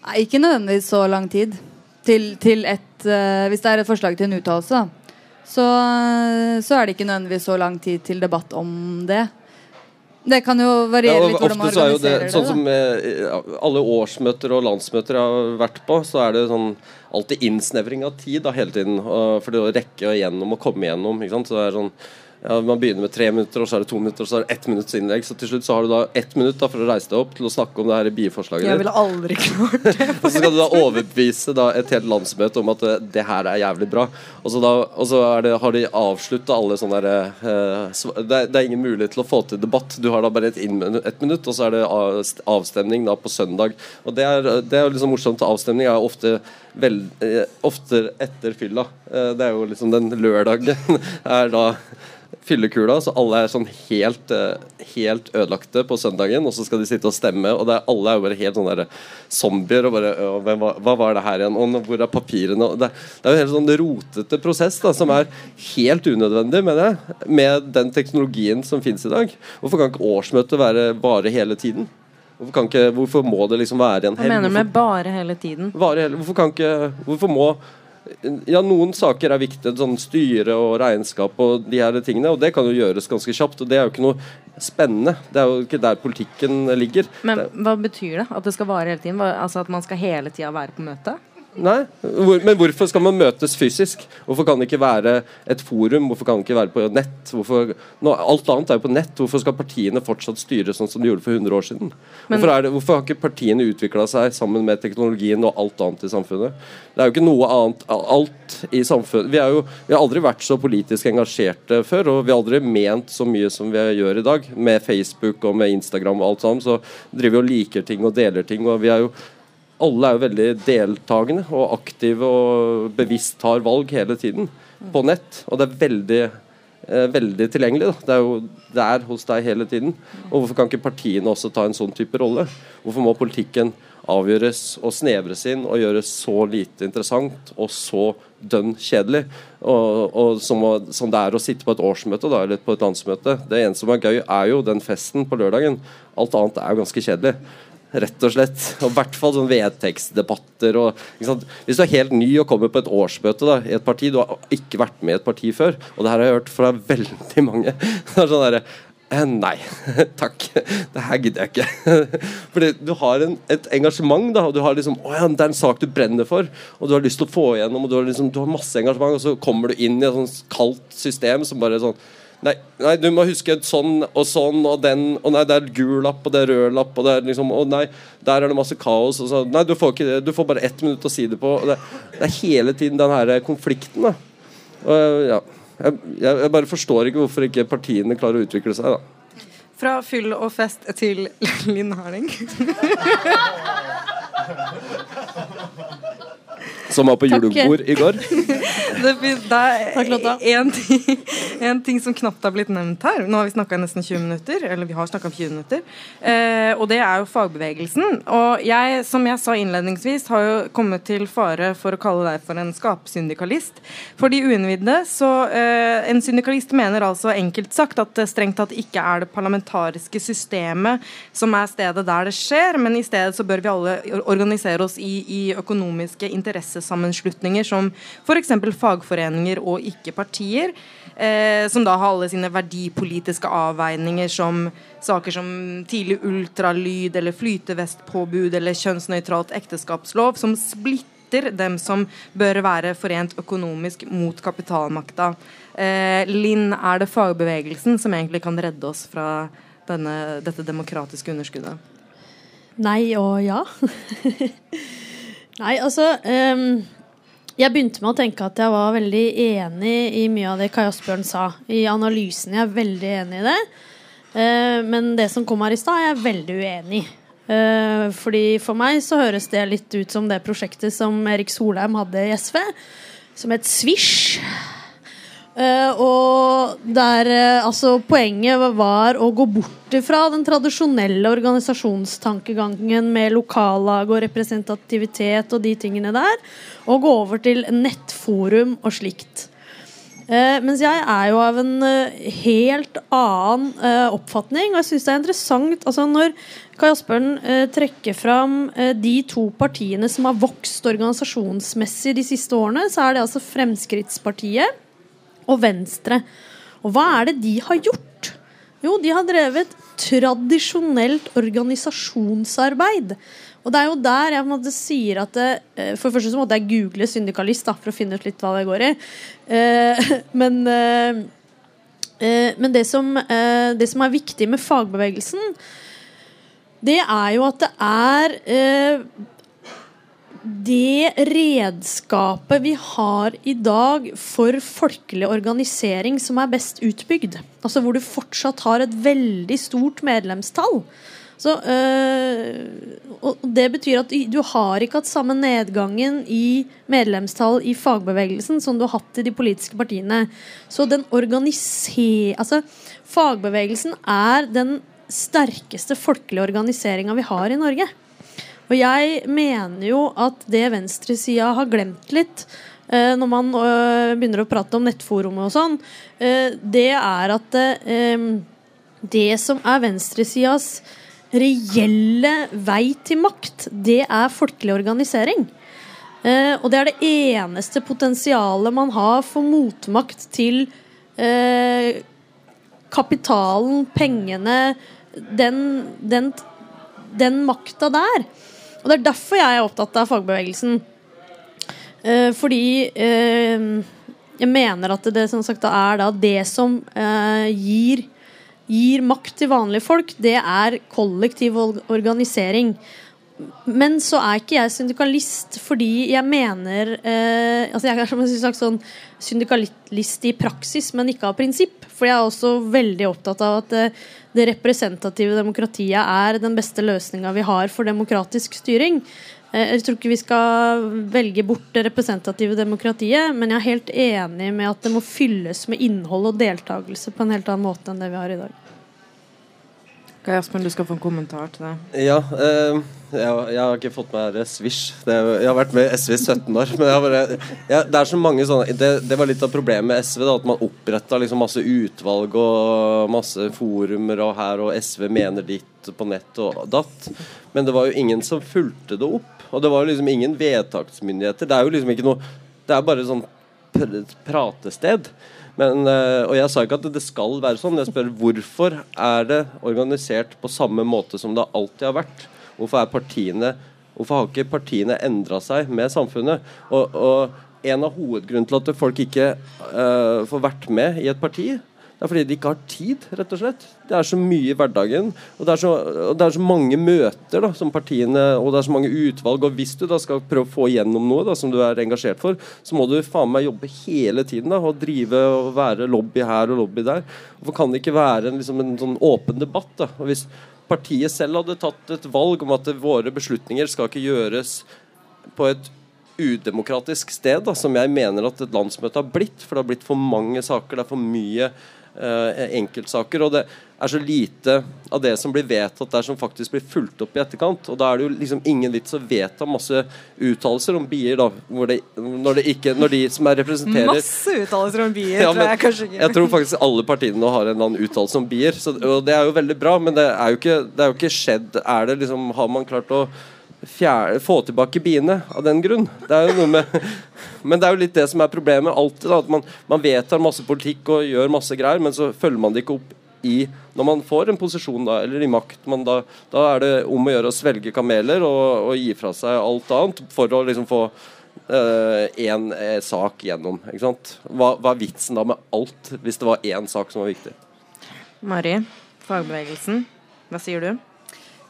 Nei, ikke nødvendigvis så lang tid. Til, til et, uh, hvis det er et forslag til en uttalelse, så, så, er det ikke nødvendigvis så lang tid til debatt om det. Det kan jo variere litt hvordan man organiserer det. Sånn som eh, alle årsmøter og landsmøter jeg har vært på, så er det sånn alltid innsnevring av tid da, hele tiden. For det å rekke igjennom og komme sant? Så det er sånn ja, Man begynner med tre minutter, og så er det to minutter, og så er det ett minutts innlegg. Så til slutt så har du da ett minutt da for å reise deg opp til å snakke om det her bieforslaget ditt. Jeg ville aldri klart det. og så skal du da overbevise da et helt landsmøte om at det, det her er jævlig bra. Og så, da, og så det, har de avslutta alle sånne der, uh, det, det, er ingen mulighet til å få til debatt. Du har da bare et, ett minutt, og så er det avstemning da på søndag. Og det er, det er liksom morsomt. Avstemning er ofte, vel, uh, ofte etter fylla. Uh, det er jo liksom den lørdagen er da fyllekula, så alle er sånn helt, eh, helt ødelagte på søndagen, og så skal de sitte og stemme, og er, alle er jo bare helt sånne der zombier. og bare, hva, hva, var det her igjen? Og hvor er papirene? Det, det, er jo en helt sånn rotete prosess da, som er helt unødvendig, mener jeg, med den teknologien som finnes i dag. Hvorfor kan ikke årsmøtet være bare hele tiden? Hvorfor, ikke, hvorfor, må det liksom være en helg? Hva mener du med bare hele tiden? Bare hvorfor, kan ikke, hvorfor må ja, noen saker er viktige, sånn styre og regnskap og de her tingene, og det kan jo gjøres ganske kjapt. og Det er jo ikke noe spennende. Det er jo ikke der politikken ligger. Men hva betyr det? At det skal vare hele tiden? Altså At man skal hele tida være på møte? Nei, men hvorfor skal man møtes fysisk? Hvorfor kan det ikke være et forum? Hvorfor kan det ikke være på nett? Hvorfor, nå, alt annet er jo på nett. Hvorfor skal partiene fortsatt styre sånn som de gjorde for 100 år siden? Hvorfor, det, hvorfor har ikke partiene utvikla seg sammen med teknologien og alt annet i samfunnet? Det er jo ikke noe annet Alt i samfunnet Vi, jo, vi har aldri vært så politisk engasjerte før, og vi har aldri ment så mye som vi gjør i dag. Med Facebook og med Instagram og alt sammen, så driver vi og liker ting og deler ting. og vi er jo alle er jo veldig deltakende og aktive og bevisst tar valg hele tiden på nett. Og det er veldig, eh, veldig tilgjengelig. Da. Det er jo der hos deg hele tiden. Og hvorfor kan ikke partiene også ta en sånn type rolle? Hvorfor må politikken avgjøres og snevres inn og gjøres så lite interessant og så dønn kjedelig? Og, og som, som, det er å sitte på et årsmøte da, eller på et landsmøte. Det eneste som er gøy, er jo den festen på lørdagen. Alt annet er jo ganske kjedelig. Rett og slett. Og I hvert fall sånn vedtektsdebatter. Og, Hvis du er helt ny og kommer på et årsmøte da, i et parti, du har ikke vært med i et parti før, og det her har jeg hørt fra veldig mange det er sånn der, eh, Nei, takk. Det her gidder jeg ikke. Fordi du har en, et engasjement, da, og du har liksom Å ja, det er en sak du brenner for, og du har lyst til å få igjennom, og du har, liksom, du har masse engasjement, og så kommer du inn i et sånt kaldt system som bare sånn Nei, nei, du må huske sånn og sånn og den Og nei, det er gul lapp og det er rød lapp og det er liksom Og nei, der er det masse kaos. Og så, nei, du får, ikke, du får bare ett minutt å si det på. Det, det, er hele tiden den her konflikten. da og, ja. jeg, jeg, bare forstår ikke hvorfor ikke partiene klarer å utvikle seg. da Fra fyll og fest til Linn Herning. Som var på julebord i går. det, det er en ting, en ting, som knapt har blitt nevnt her. Nå har vi snakka nesten 20 minutter. Eller vi har 20 minutter. Eh, og det er jo fagbevegelsen. Og jeg, som jeg sa innledningsvis, har jo kommet til fare for å kalle deg for en skapsyndikalist. For de uinnvidde så eh, En syndikalist mener altså enkelt sagt at det strengt tatt ikke er det parlamentariske systemet som er stedet der det skjer, men i stedet så bør vi alle organisere oss i, i økonomiske interesser interessesammenslutninger som f.eks. fagforeninger og ikke-partier, eh, som da har alle sine verdipolitiske avveininger som saker som tidlig ultralyd eller flytevestpåbud eller kjønnsnøytralt ekteskapslov, som splitter dem som bør være forent økonomisk mot kapitalmakta. Eh, Linn, er det fagbevegelsen som egentlig kan redde oss fra denne, dette demokratiske underskuddet? Nei og ja. Nei, altså um, Jeg begynte med å tenke at jeg var veldig enig i mye av det Kai Asbjørn sa. I analysen. Jeg er veldig enig i det. Uh, men det som kom her i stad, er jeg veldig uenig i. Uh, fordi For meg så høres det litt ut som det prosjektet som Erik Solheim hadde i SV, som het Swish. Eh, og der uh, altså poenget var å gå bort fra den tradisjonelle organisasjonstankegangen med lokallag og representativitet og de tingene der, og gå over til nettforum og slikt. Uh, mens jeg er jo av en helt annen oppfatning, og jeg syns det er interessant altså Når Kai Asbjørn trekker fram de to partiene som har vokst organisasjonsmessig de siste årene, så er det altså Fremskrittspartiet og Venstre. Og hva er det de har gjort? Jo, de har drevet tradisjonelt organisasjonsarbeid. Og det er jo der jeg måte sier at det, eh, For det første så måtte jeg google syndikalist da, for å finne ut litt hva det går i. Eh, men eh, eh, men det som, eh, det som er viktig med fagbevegelsen, det er jo at det er eh, det redskapet vi har i dag for folkelig organisering som er best utbygd. Altså hvor du fortsatt har et veldig stort medlemstall. Så, øh, og Det betyr at du har ikke hatt samme nedgangen i medlemstall i fagbevegelsen som du har hatt i de politiske partiene. Så den organiser... Altså, fagbevegelsen er den sterkeste folkelige organiseringa vi har i Norge. Og jeg mener jo at det venstresida har glemt litt eh, når man øh, begynner å prate om nettforumet og sånn, eh, det er at eh, det som er venstresidas reelle vei til makt, det er folkelig organisering. Eh, og det er det eneste potensialet man har for motmakt til eh, kapitalen, pengene, den, den, den makta der. Og det er derfor jeg er opptatt av fagbevegelsen. Eh, fordi eh, jeg mener at det som sagt er da det som eh, gir, gir makt til vanlige folk, det er kollektiv organisering. Men så er ikke jeg syndikalist fordi jeg mener eh, altså Jeg er som en sånn syndikalist i praksis, men ikke av prinsipp. For jeg er også veldig opptatt av at eh, det representative demokratiet er den beste løsninga vi har for demokratisk styring. Eh, Jeg tror ikke vi skal velge bort det representative demokratiet, men jeg er helt enig med at det må fylles med innhold og deltakelse på en helt annen måte enn det vi har i dag. Kai Aspen, du skal få en kommentar til det. Ja, eh, jeg, jeg har ikke fått med meg Swish. Jeg har vært med SV i 17 år. Men jeg bare, ja, det er så mange sånne det, det var litt av problemet med SV. Da, at man oppretta liksom masse utvalg og masse forumer og her, og SV mener ditt på nett og datt. Men det var jo ingen som fulgte det opp. Og det var jo liksom ingen vedtaksmyndigheter. Det er jo liksom ikke noe Det er bare sånn pr pratested. Men, eh, og jeg sa ikke at det skal være sånn. Jeg spør hvorfor er det organisert på samme måte som det alltid har vært? Hvorfor partiene Hvorfor har ikke partiene endra seg med samfunnet? Og, og en av hovedgrunnene til at folk ikke uh, får vært med i et parti, det er fordi de ikke har tid, rett og slett. Det er så mye i hverdagen. Og det er så, det er så mange møter da, som partiene Og det er så mange utvalg. Og hvis du da skal prøve å få igjennom noe da, som du er engasjert for, så må du faen meg jobbe hele tiden da, og drive og være lobby her og lobby der. Hvorfor kan det ikke være en, liksom, en sånn åpen debatt? da? Og hvis partiet selv hadde tatt et valg om at våre beslutninger skal ikke gjøres på et udemokratisk sted, da, som jeg mener at et landsmøte har blitt. For det har blitt for mange saker, det er for mye enkeltsaker. Og det er så lite av det som blir vedtatt der, som faktisk blir fulgt opp i etterkant. Og da er det jo liksom ingen vits å vedta masse uttalelser om bier, da, det, når, det ikke, når de som er representerer Masse uttalelser om bier, Ja, tror jeg kanskje ikke. jeg tror faktisk alle partiene nå har en eller annen uttalelse om bier. Så, og det er jo veldig bra, men det er jo ikke, det er jo ikke skjedd. Er det liksom, har man klart å fjerne, få tilbake biene av den grunn? Det er jo noe med Men det er jo litt det som er problemet alltid. Da, at man, man vedtar masse politikk og gjør masse greier, men så følger man det ikke opp i når man får en posisjon da, eller i makt. Da, da er det om å gjøre å svelge kameler og, og gi fra seg alt annet for å liksom få én eh, sak gjennom. Ikke sant? Hva, hva er vitsen da med alt, hvis det var én sak som var viktig? Mari, fagbevegelsen, hva sier du?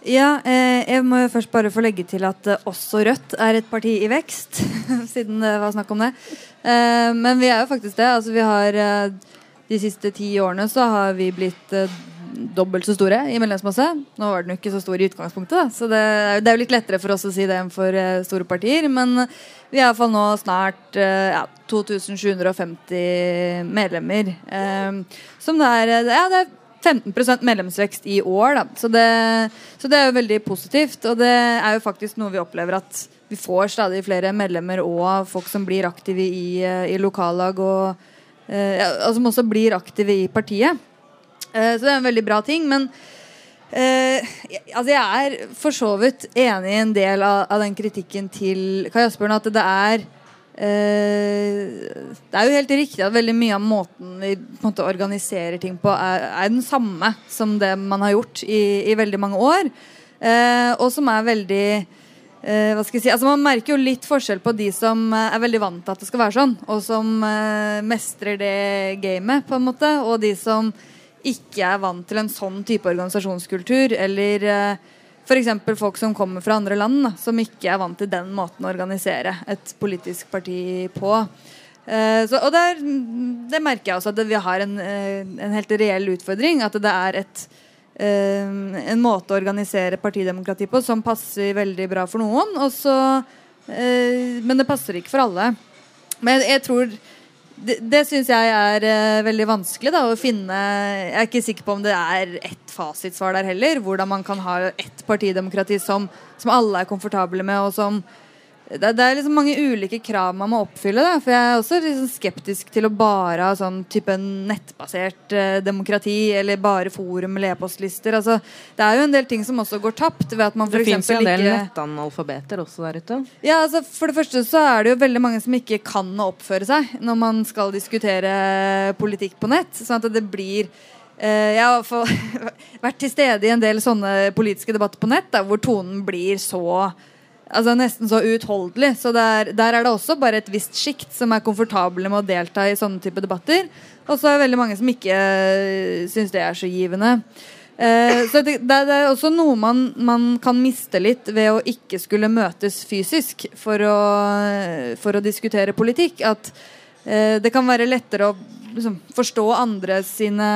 Ja, eh, jeg må jo først bare få legge til at eh, også Rødt er et parti i vekst, siden det var snakk om det. Eh, men vi er jo faktisk det. Altså, vi har De siste ti årene så har vi blitt dobbelt så store i medlemsmasse. Nå var den jo ikke så stor i utgangspunktet, da. så det er, det er jo litt lettere for oss å si det enn for store partier. Men vi er iallfall nå snart ja, 2750 medlemmer. Som det er, ja, det er 15% medlemsvekst i år. Da. Så, det, så det er jo veldig positivt. Og det er jo faktisk noe vi opplever at vi får stadig flere medlemmer og folk som blir aktive i, i lokallag og uh, som også blir aktive i partiet. Eh, så det er en veldig bra ting. Men eh, altså jeg er for så vidt enig i en del av, av den kritikken til Kai Asbjørn at det er det er jo helt riktig at veldig mye av måten vi måte, organiserer ting på, er, er, den samme som det man har gjort i, i veldig mange år. og som er veldig eh, hva skal jeg si, altså Man merker jo litt forskjell på de som eh, er veldig vant til at det skal være sånn, og som eh, mestrer det gamet, på en måte, og de som ikke er vant til en sånn type organisasjonskultur, eller eh, f.eks. folk som kommer fra andre land, som ikke er vant til den måten å organisere et politisk parti på. Eh, så, og der, det merker jeg også at vi har en, eh, en helt reell utfordring. At det er et Eh, en måte å organisere partidemokrati på som passer veldig bra for noen. Også, men det passer ikke for alle. Men jeg tror det, det syns jeg er uh, veldig vanskelig da, å finne Jeg er ikke sikker på om det er ett fasitsvar der heller. Hvordan man kan ha ett partidemokrati som, som alle er komfortable med, og som det, det, er liksom mange ulike krav man må oppfylle. Da. For jeg er også liksom skeptisk til å bare ha sånn type nettbasert eh, demokrati eller bare forum eller e-postlister. Altså, det er jo en del ting som også går tapt. ved at man Det fins jo en del ikke... nettanalfabeter også der ute. Ja, altså For det første så er det jo veldig mange som ikke kan å oppføre seg når man skal diskutere politikk på nett. Sånn at det blir Uh, jeg har vært til stede i en del sånne politiske debatter på nett da, hvor tonen blir så altså nesten så uutholdelig. Så der, der, er det også bare et visst sjikt som er komfortable med å delta i sånne type debatter. Og så er det veldig mange som ikke uh, syns det er så givende. Eh, så det, det, er også noe man, man, kan miste litt ved å ikke skulle møtes fysisk for å, for å diskutere politikk. At eh, det kan være lettere å liksom, forstå andre sine,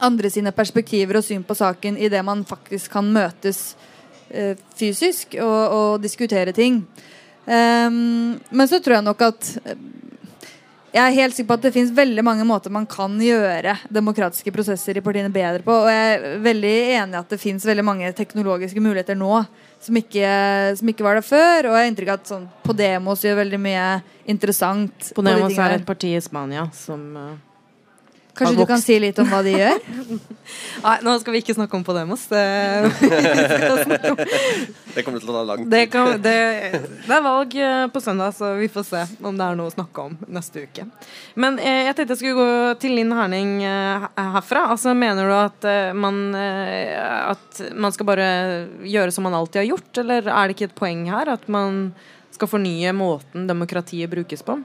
andre sine perspektiver og syn på saken idet man faktisk kan møtes Eh, fysisk og, og, diskutere ting. Um, men så tror jeg nok at eh, jeg er helt sikker på at det finnes veldig mange måter man kan gjøre demokratiske prosesser i partiene bedre på. Og jeg er veldig enig i at det finnes veldig mange teknologiske muligheter nå som ikke, som ikke var der før. Og jeg har inntrykk av at sånn, Podemos gjør veldig mye interessant. Podemos er et parti i Spania som uh Kanskje du kan si litt om hva de gjør? Nei, nå skal vi ikke snakke om Podemos. Det, det kommer til å ta lang tid. Det, kan, det, det, er valg eh, på søndag, så vi får se om det er noe å snakke om neste uke. Men eh, jeg tenkte jeg skulle gå til Linn Herning eh, herfra. Altså, mener du at man, at man skal bare gjøre som man alltid har gjort, eller er det ikke et poeng her at man skal fornye måten demokratiet brukes på?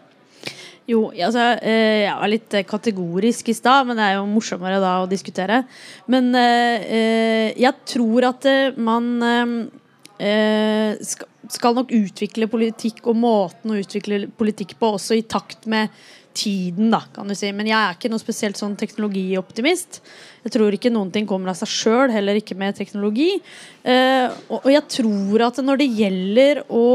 Jo, altså, eh, jeg var litt eh, kategorisk i stad, men det er jo morsommere da å diskutere. Men eh, jeg tror at man skal nok utvikle politikk og måten å utvikle politikk på også i takt med tiden, da, kan du si. Men jeg er ikke noe spesielt sånn teknologioptimist. Jeg tror ikke noen ting kommer av seg sjøl, heller ikke med teknologi. og jeg tror at når det gjelder å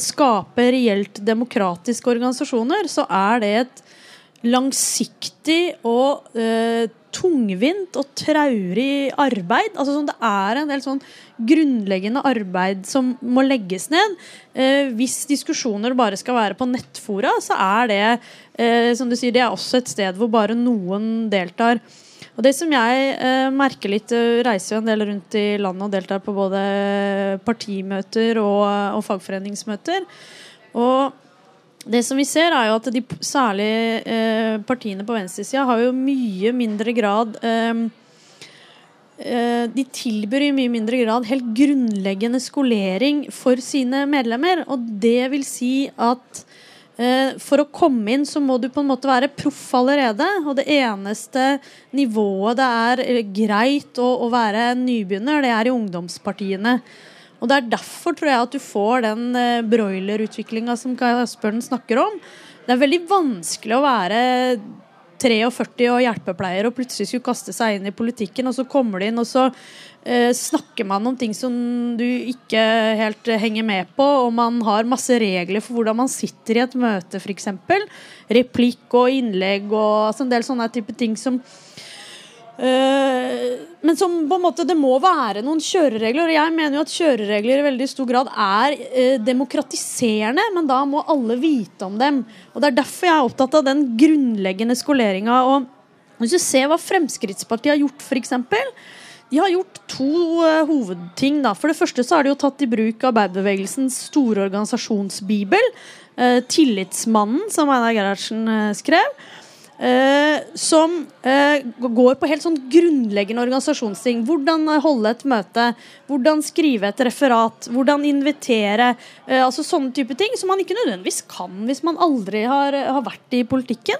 skape reelt demokratiske organisasjoner, så er det et langsiktig og eh, tungvint og traurig arbeid. Altså sånn, Det er en del sånn grunnleggende arbeid som må legges ned. Eh, hvis diskusjoner bare skal være på nettfora, så er det eh, som du sier, det er også et sted hvor bare noen deltar. Og det som jeg eh, merker litt, eh, reiser jo en del rundt i landet og deltar på både partimøter og, og fagforeningsmøter. Og det som vi ser, er jo at de særlig eh, partiene på venstresida har jo mye mindre grad eh, eh, de tilbyr i mye mindre grad helt grunnleggende skolering for sine medlemmer. Og det vil si at Eh, for å komme inn så må du på en måte være proff allerede. Og det eneste nivået det er eh, greit å, å være nybegynner, det er i ungdomspartiene. Og det er derfor tror jeg at du får den uh, broilerutviklinga som Kai Asbjørn snakker om. Det er veldig vanskelig å være 43 og hjelpepleier og plutselig skulle kaste seg inn i politikken, og så kommer de inn, og så eh, snakker man om ting som du ikke helt henger med på, og man har masse regler for hvordan man sitter i et møte, f.eks. Replikk og innlegg og altså, en del sånne type ting som eh, men som på en måte det må være noen kjøreregler. Og jeg mener jo at kjøreregler i veldig stor grad er eh, demokratiserende, men da må alle vite om dem. Og Det er derfor jeg er opptatt av den grunnleggende skoleringa. Og hvis du ser hva Fremskrittspartiet har gjort, f.eks. De har gjort to uh, hovedting. Da. For det første så har de jo tatt i bruk arbeiderbevegelsens store organisasjonsbibel. Uh, 'Tillitsmannen', som Einar Gerhardsen uh, skrev. Som går på helt sånn grunnleggende organisasjonsting. Hvordan holde et møte, hvordan skrive et referat, hvordan invitere. Altså Sånne type ting som man ikke nødvendigvis kan hvis man aldri har, har vært i politikken.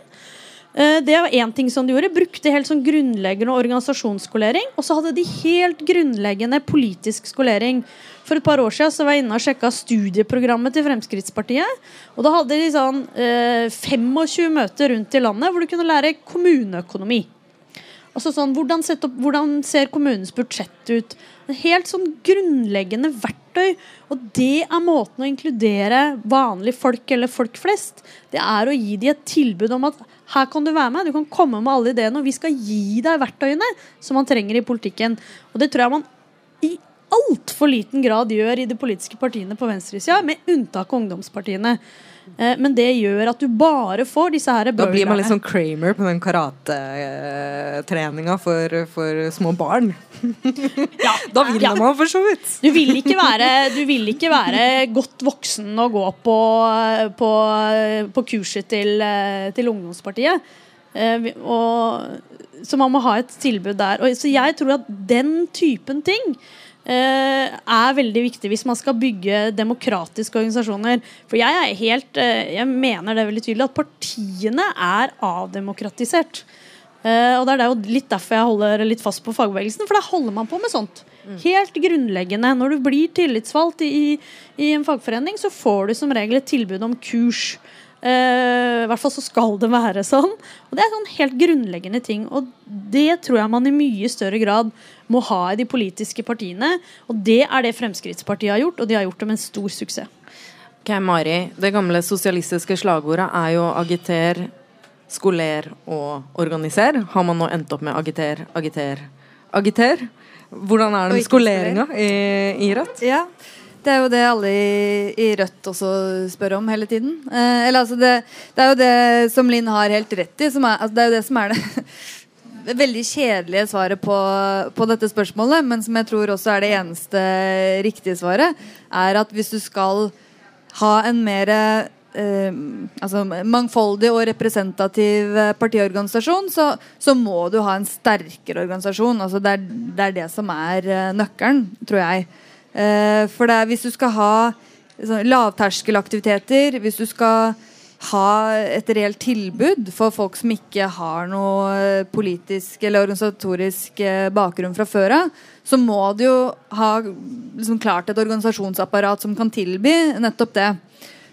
Det var én ting som de gjorde. Brukte helt sånn grunnleggende organisasjonsskolering. Og så hadde de helt grunnleggende politisk skolering. For et par år siden så var jeg inne og sjekka studieprogrammet til Fremskrittspartiet. Og da hadde de sånn eh, 25 møter rundt i landet hvor du kunne lære kommuneøkonomi. Altså sånn, hvordan, opp, hvordan ser kommunens budsjett ut? Helt sånn grunnleggende verktøy. Og det er måten å inkludere vanlige folk eller folk flest. Det er å gi dem et tilbud om at her kan du være med, du kan komme med alle ideene, og vi skal gi deg verktøyene som man trenger i politikken. Og det tror jeg man i altfor liten grad gjør i de politiske partiene på venstresida, med unntak av ungdomspartiene. Eh, men det gjør at du bare får disse her Da blir man litt sånn Kramer på den karatetreninga for, for, små barn. Ja, da vinner ja. man for så vidt. Du vil, være, du vil ikke være godt voksen og gå på, på, på kurset til, til Ungdomspartiet. Eh, og, så man må ha et tilbud der. Og, så jeg tror at den typen ting er veldig viktig hvis man skal bygge demokratiske organisasjoner. For jeg er helt uh, Jeg mener det veldig tydelig at partiene er avdemokratisert. Uh, og det er jo litt derfor jeg holder litt fast på fagbevegelsen, for da holder man på med sånt. Mm. Helt grunnleggende. Når du blir tillitsvalgt i, i, en fagforening, så får du som regel et tilbud om kurs. I hvert fall så skal det være sånn. Og det er sånn helt grunnleggende ting. Og det tror jeg man i mye større grad må ha i de politiske partiene. Og det er det Fremskrittspartiet har gjort, og de har gjort det med en stor suksess. Ok, Mari. Det gamle sosialistiske slagordet er jo 'agiter', 'skoler' og 'organiser'. Har man nå endt opp med 'agiter', 'agiter', 'agiter'? Hvordan er den skoleringa i, i Rødt? Ja, det er jo det alle i, i Rødt også spør om hele tiden. Eh, eller altså det, det, er jo det som Linn har helt rett i. Er, altså det er jo det som er det veldig kjedelige svaret på, på, dette spørsmålet, men som jeg tror også er det eneste riktige svaret, er at hvis du skal ha en mer eh, altså mangfoldig og representativ partiorganisasjon, så, så, må du ha en sterkere organisasjon. Altså det, er, det, er, det som er eh, nøkkelen, tror jeg. Eh, for er, hvis du skal ha lavterskelaktiviteter, hvis du skal ha et reelt tilbud for folk som ikke har noe politisk eller organisatorisk eh, bakgrunn fra før av, så må du jo ha liksom, klart et organisasjonsapparat som kan tilby nettopp det.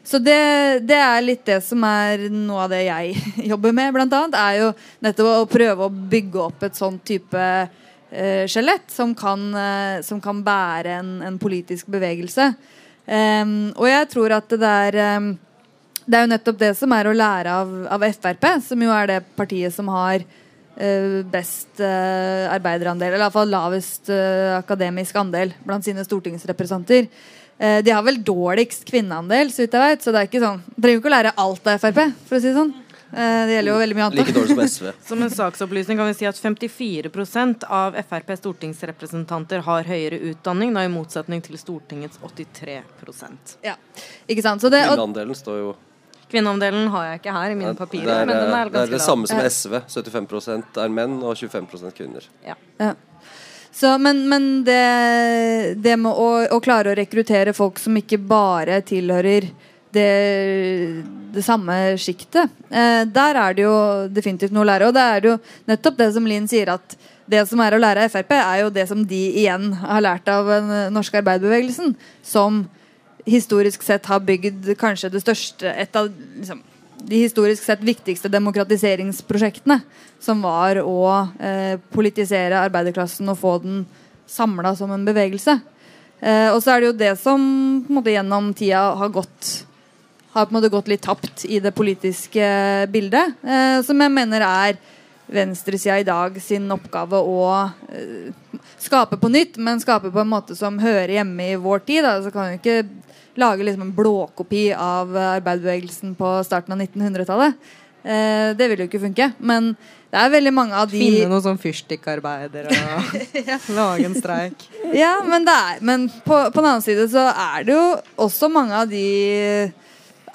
Så det, det, er litt det som er noe av det jeg jobber med, annet. Er jo nettopp å prøve å bygge opp et sånn type skjelett som, uh, som, kan bære en, en politisk bevegelse. Um, og jeg tror at det er um, det er jo nettopp det som er å lære av, av Frp, som jo er det partiet som har uh, best uh, arbeiderandel, eller iallfall lavest uh, akademisk andel blant sine stortingsrepresentanter. de har vel dårligst kvinneandel, så vidt jeg vet, så det er ikke sånn Trenger ikke å lære alt av Frp, for å si det sånn. Det gjelder jo veldig mye annet. Like dårlig som SV. Som en saksopplysning kan vi si at 54% av Frp stortingsrepresentanter har høyere utdanning, da i motsetning til Stortingets 83% Ja, ikke sant? Så det, og, Kvinneandelen står jo Kvinneandelen har jeg ikke her i mine papirer. Det er, men den er, det, er det samme som SV. 75% er menn og 25 kvinner. Ja. ja. Så, men, men det, det, med å, å, klare å rekruttere folk som ikke bare tilhører det, det samme sjiktet, eh, der er det jo definitivt noe å lære. Og det er jo nettopp det som Linn sier, at det som er å lære av Frp, er jo det som de igjen har lært av den norske arbeiderbevegelsen. Som historisk sett har bygd kanskje det største Et av liksom, de historisk sett viktigste demokratiseringsprosjektene. Som var å eh, politisere arbeiderklassen og få den samla som en bevegelse. Eh, og så er det jo det som måte, gjennom tida har gått har på en måte gått litt tapt i det politiske bildet. Eh, som jeg mener er venstresida i dag sin oppgave å eh, skape på nytt, men skape på en måte som hører hjemme i vår tid. Da. Så kan vi ikke lage liksom en blåkopi av arbeiderbevegelsen på starten av 1900-tallet. Eh, det vil jo ikke funke. Men det er veldig mange av de Finne noen sånn fyrstikkarbeider og lage en streik. Ja, men, er, men på, på den annen side så er det jo også mange av de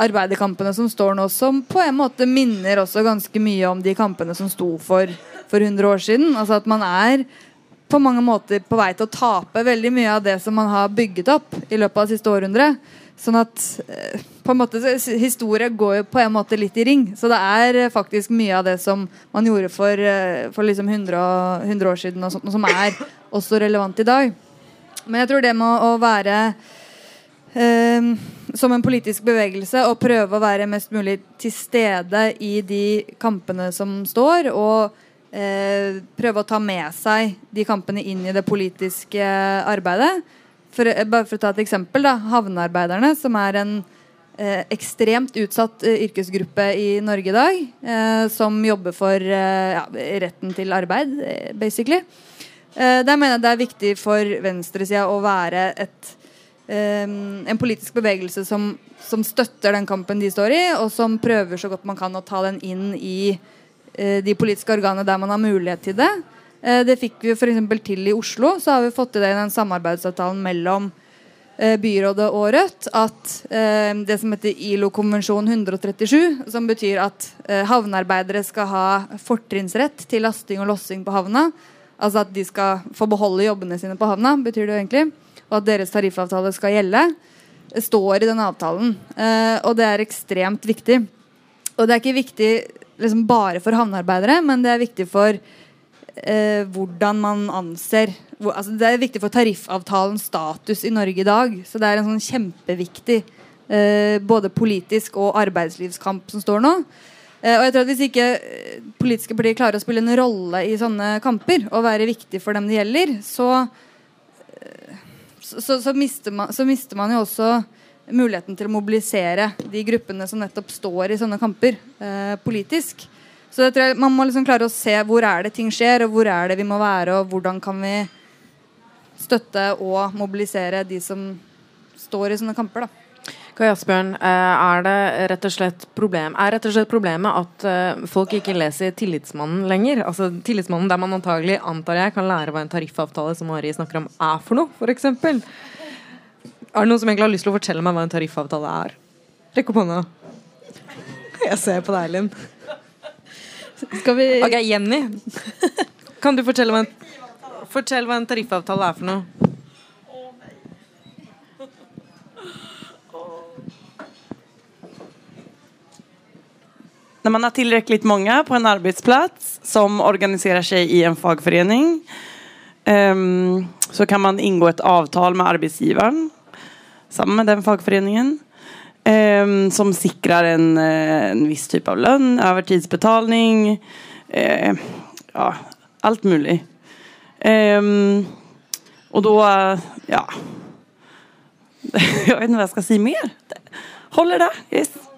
arbeiderkampene som står nå, som på en måte minner også ganske mye om de kampene som sto for for 100 år siden. Altså at man er på mange måter på vei til å tape veldig mye av det som man har bygget opp i løpet av det siste århundret. Sånn at eh, på en måte, Historie går jo på en måte litt i ring. Så det er eh, faktisk mye av det som man gjorde for, eh, for liksom 100, 100, år siden, og sånt, som er også relevant i dag. Men jeg tror det med å være eh, som en politisk bevegelse og prøve å være mest mulig til stede i de kampene som står, og eh, prøve å ta med seg de kampene inn i det politiske arbeidet for, eh, bare for å ta et eksempel, da, Havnearbeiderne, som er en eh, ekstremt utsatt eh, yrkesgruppe i Norge i dag. Eh, som jobber for ja, retten til arbeid, basically. der mener jeg det er viktig for venstresida å være et, en politisk bevegelse som, som, støtter den kampen de står i, og som prøver så godt man kan å ta den inn i de politiske organene der man har mulighet til det. Eh, det fikk vi f.eks. til i Oslo. Så har vi fått til det i den samarbeidsavtalen mellom eh, byrådet og Rødt at eh, det som heter ILO-konvensjon 137, som betyr at havnearbeidere skal ha fortrinnsrett til lasting og lossing på havna. Altså at de skal få beholde jobbene sine på havna, betyr det jo egentlig. Og at deres tariffavtale skal gjelde. Står i den avtalen. og det er ekstremt viktig. Og det er ikke viktig liksom bare for havnearbeidere, men det er viktig for eh, hvordan man anser hvor, altså Det er viktig for tariffavtalens status i Norge i dag. Så det er en sånn kjempeviktig eh, både politisk og arbeidslivskamp som står nå. Eh, og jeg tror at Hvis ikke eh, politiske partier klarer å spille en rolle i sånne kamper og være viktig for dem det gjelder, så, eh, så, så, mister man, så mister man jo også muligheten til å mobilisere de gruppene som nettopp står i sånne kamper eh, politisk. Så jeg tror Man må liksom klare å se hvor er det ting skjer, og hvor er det vi må være, og hvordan kan vi støtte og mobilisere de som står i sånne kamper. da. Kai Asbjørn, eh, er det rett og slett problem Er rett og slett problemet at eh, folk ikke leser Tillitsmannen lenger? Altså Tillitsmannen der man antagelig antar jeg kan lære hva en tariffavtale som Mari snakker om, er for noe, f.eks. Er det noen som egentlig har lyst til å fortelle meg hva en tariffavtale er? Rekk opp hånda. Jeg ser på deg, Linn. Skal vi Ok, Jenny. Kan du fortelle hva en, fortell hva en tariffavtale er for noe? När man har tillräckligt många på en arbetsplats som organiserar sig i en fagförening um, så kan man ingå ett avtal med arbetsgivaren sammen med den fagföreningen um, som sikrer en, eh, en, viss typ av lønn, övertidsbetalning, uh, ja, alt mulig. Um, og da, ja Jeg vet ikke hva jeg skal si mer. Holder det. Yes.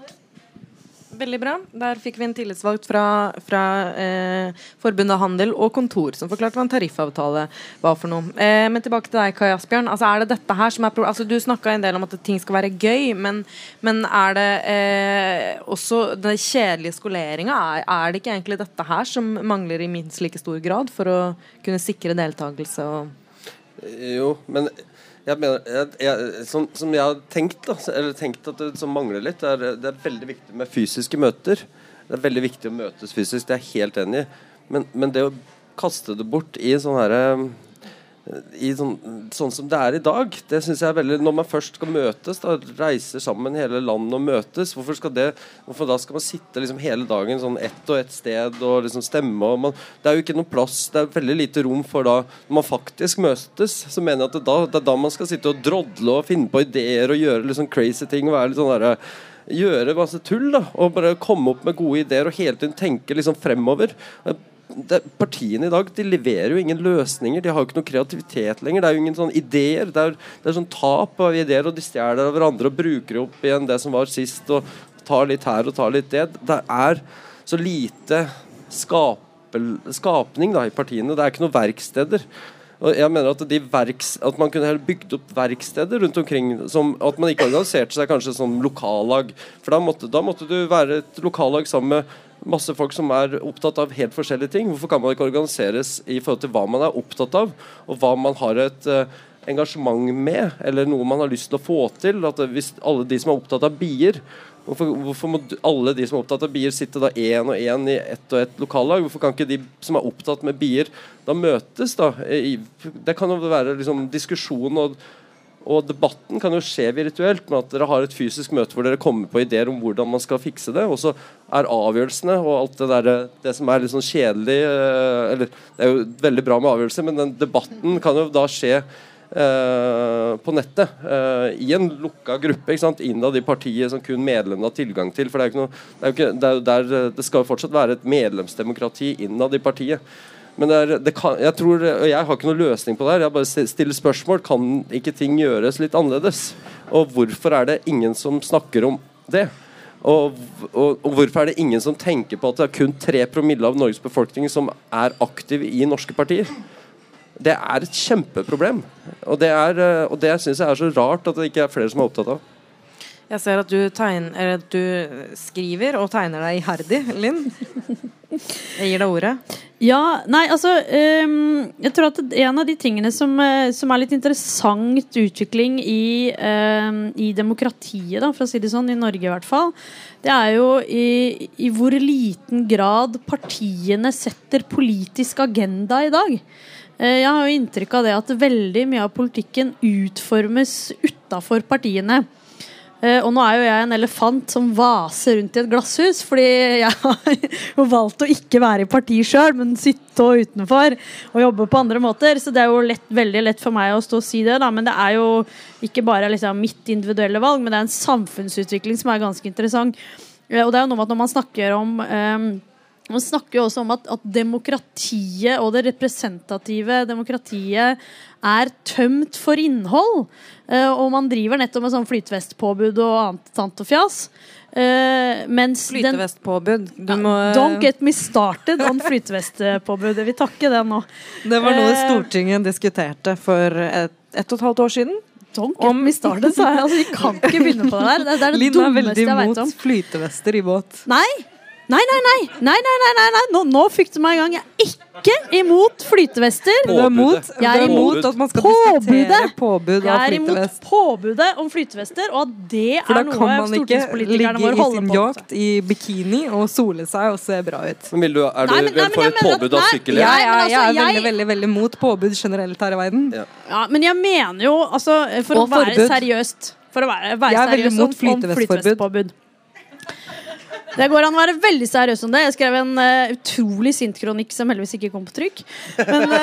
Veldig bra. Der fikk vi en tillitsvalgt fra, fra eh, Forbundet Handel og Kontor som forklarte hva en tariffavtale var for noe. Eh, men tilbake til deg, Kai Asbjørn. Altså, er det dette her som er altså, Du snakka en del om at ting skal være gøy, men, men er det eh, også den kjedelige skoleringa? Er, er, det ikke egentlig dette her som mangler i minst like stor grad for å kunne sikre deltakelse og Jo, men jeg mener, jeg, jeg, som, som, jeg har tenkt, da, eller tenkt at det som mangler litt, er, det er veldig viktig med fysiske møter. Det er veldig viktig å møtes fysisk, det er jeg helt enig i. Men, men det å kaste det bort i sånn herre sånn, sånn, som det er i dag. Det synes jeg er veldig Når man først skal møtes, da, reiser sammen hele landet og møtes, hvorfor, skal det, hvorfor da skal man sitte liksom hele dagen sånn ett og ett sted og liksom stemme? Og man, det er jo ikke noe plass, det er veldig lite rom for da Når man faktisk møtes, så mener jeg at det, da, det er da man skal sitte og drodle og finne på ideer og gjøre liksom crazy ting. og være litt sånn der, gjøre masse tull da og bare komme opp med gode ideer og hele tiden tenke liksom fremover. Det, partiene i dag de leverer jo ingen løsninger. De har jo ikke noe kreativitet lenger. Det er jo ingen sånne ideer. Det er, det er sånn tap av ideer, og de stjeler av hverandre og bruker opp igjen det som var sist, og tar litt her og tar litt det. Det er så lite skapel, skapning da, i partiene. Det er ikke noen verksteder. Og jeg mener at, verks, at man kunne bygd opp verksteder rundt omkring. Som, at man ikke organiserte seg kanskje som lokallag. For da måtte, da måtte du være et lokallag sammen med masse folk som er opptatt av helt forskjellige ting. Hvorfor kan man ikke organiseres i forhold til hva man er opptatt av, og hva man har et uh, engasjement med, eller noe man har lyst til å få til? At hvis alle de som er opptatt av bier, Hvorfor, hvorfor, må alle de som er opptatt av bier, sitte da én og én i ett og ett lokallag? Hvorfor kan ikke de som er opptatt med bier, da møtes? da? Det kan jo være liksom, diskusjon og, og debatten kan jo skje virtuelt, med at dere har et fysisk møte hvor dere kommer på ideer om hvordan man skal fikse det. Og så er avgjørelsene og alt det der, det som er litt sånn kjedelig eh, Eller det er jo veldig bra med avgjørelser, men den debatten kan jo da skje Uh, på nettet uh, i en lukka gruppe ikke sant? innad i partiet som kun medlemmene har tilgang til. for Det er jo ikke noe, det, er ikke, det, er der, det skal jo fortsatt være et medlemsdemokrati innad i partiet. Men det er, det kan, jeg tror, og jeg har ikke noen løsning på det her. Jeg bare stiller spørsmål. Kan ikke ting gjøres litt annerledes? Og hvorfor er det ingen som snakker om det? Og, og, og, hvorfor er det ingen som tenker på at det er kun 3 promille av Norges befolkning som er aktiv i norske partier? Det er et kjempeproblem. Og det, er, det syns jeg er så rart at det ikke er flere som er opptatt av. Jeg ser at du, tegner, du skriver og tegner deg iherdig, Linn. Jeg gir deg ordet. Ja, nei, altså um, Jeg tror at en av de tingene som, eh, som er litt interessant utvikling i, um, i demokratiet, da, for å si det sånn, i Norge i hvert fall, det er jo i, i hvor liten grad partiene setter politisk agenda i dag. Eh, jeg har jo inntrykk av det at veldig mye av politikken utformes utafor partiene. Eh, og nå er jo jeg en elefant som vaser rundt i et glasshus, fordi jeg har valgt å ikke være i parti sjøl, men sitte og utenfor og jobbe på andre måter. Så det er jo lett, veldig lett for meg å stå og si det, da. Men det er jo ikke bare liksom mitt individuelle valg, men det er en samfunnsutvikling som er ganske interessant. Eh, og det er jo noe med at når man snakker om um, man snakker jo også om at, at, demokratiet og det representative demokratiet er tømt for innhold. Uh, og man driver nettopp med sånn flytevestpåbud og annet tant og fjas. Uh, flytevestpåbud. Må, uh, don't get me started on flytevestpåbud. Jeg vil takke det nå. Det var noe Stortinget diskuterte for et, ett og et halvt år siden. Don't get me started, sa jeg. Altså, vi kan ikke begynne på det der. Det, det er det Linn er veldig imot flytevester i båt. Nei, Nei, nei, nei! nei, nei, nei, nei, nei. Nå, nå fikk du meg i gang. Jeg er ikke imot flytevester. Du er imot, jeg er imot at man skal diskutere påbud av flytevest. Jeg er imot påbudet om flytevester, og at det er noe stortingspolitikerne våre holder på med. For da kan man ikke ligge i sin yacht i bikini og sole seg og se bra ut. Men vil du, Er du nei, men, for et påbud av sykkelhjelm? Ja, ja, jeg er veldig, veldig, veldig mot påbud generelt her i verden. Ja, ja men jeg mener jo, altså For å være seriøst For å være, være seriøs om flytevestpåbud. Det går an å være veldig seriøs om det. Jeg skrev en uh, utrolig sint kronikk som heldigvis ikke kom på trykk. Men, uh,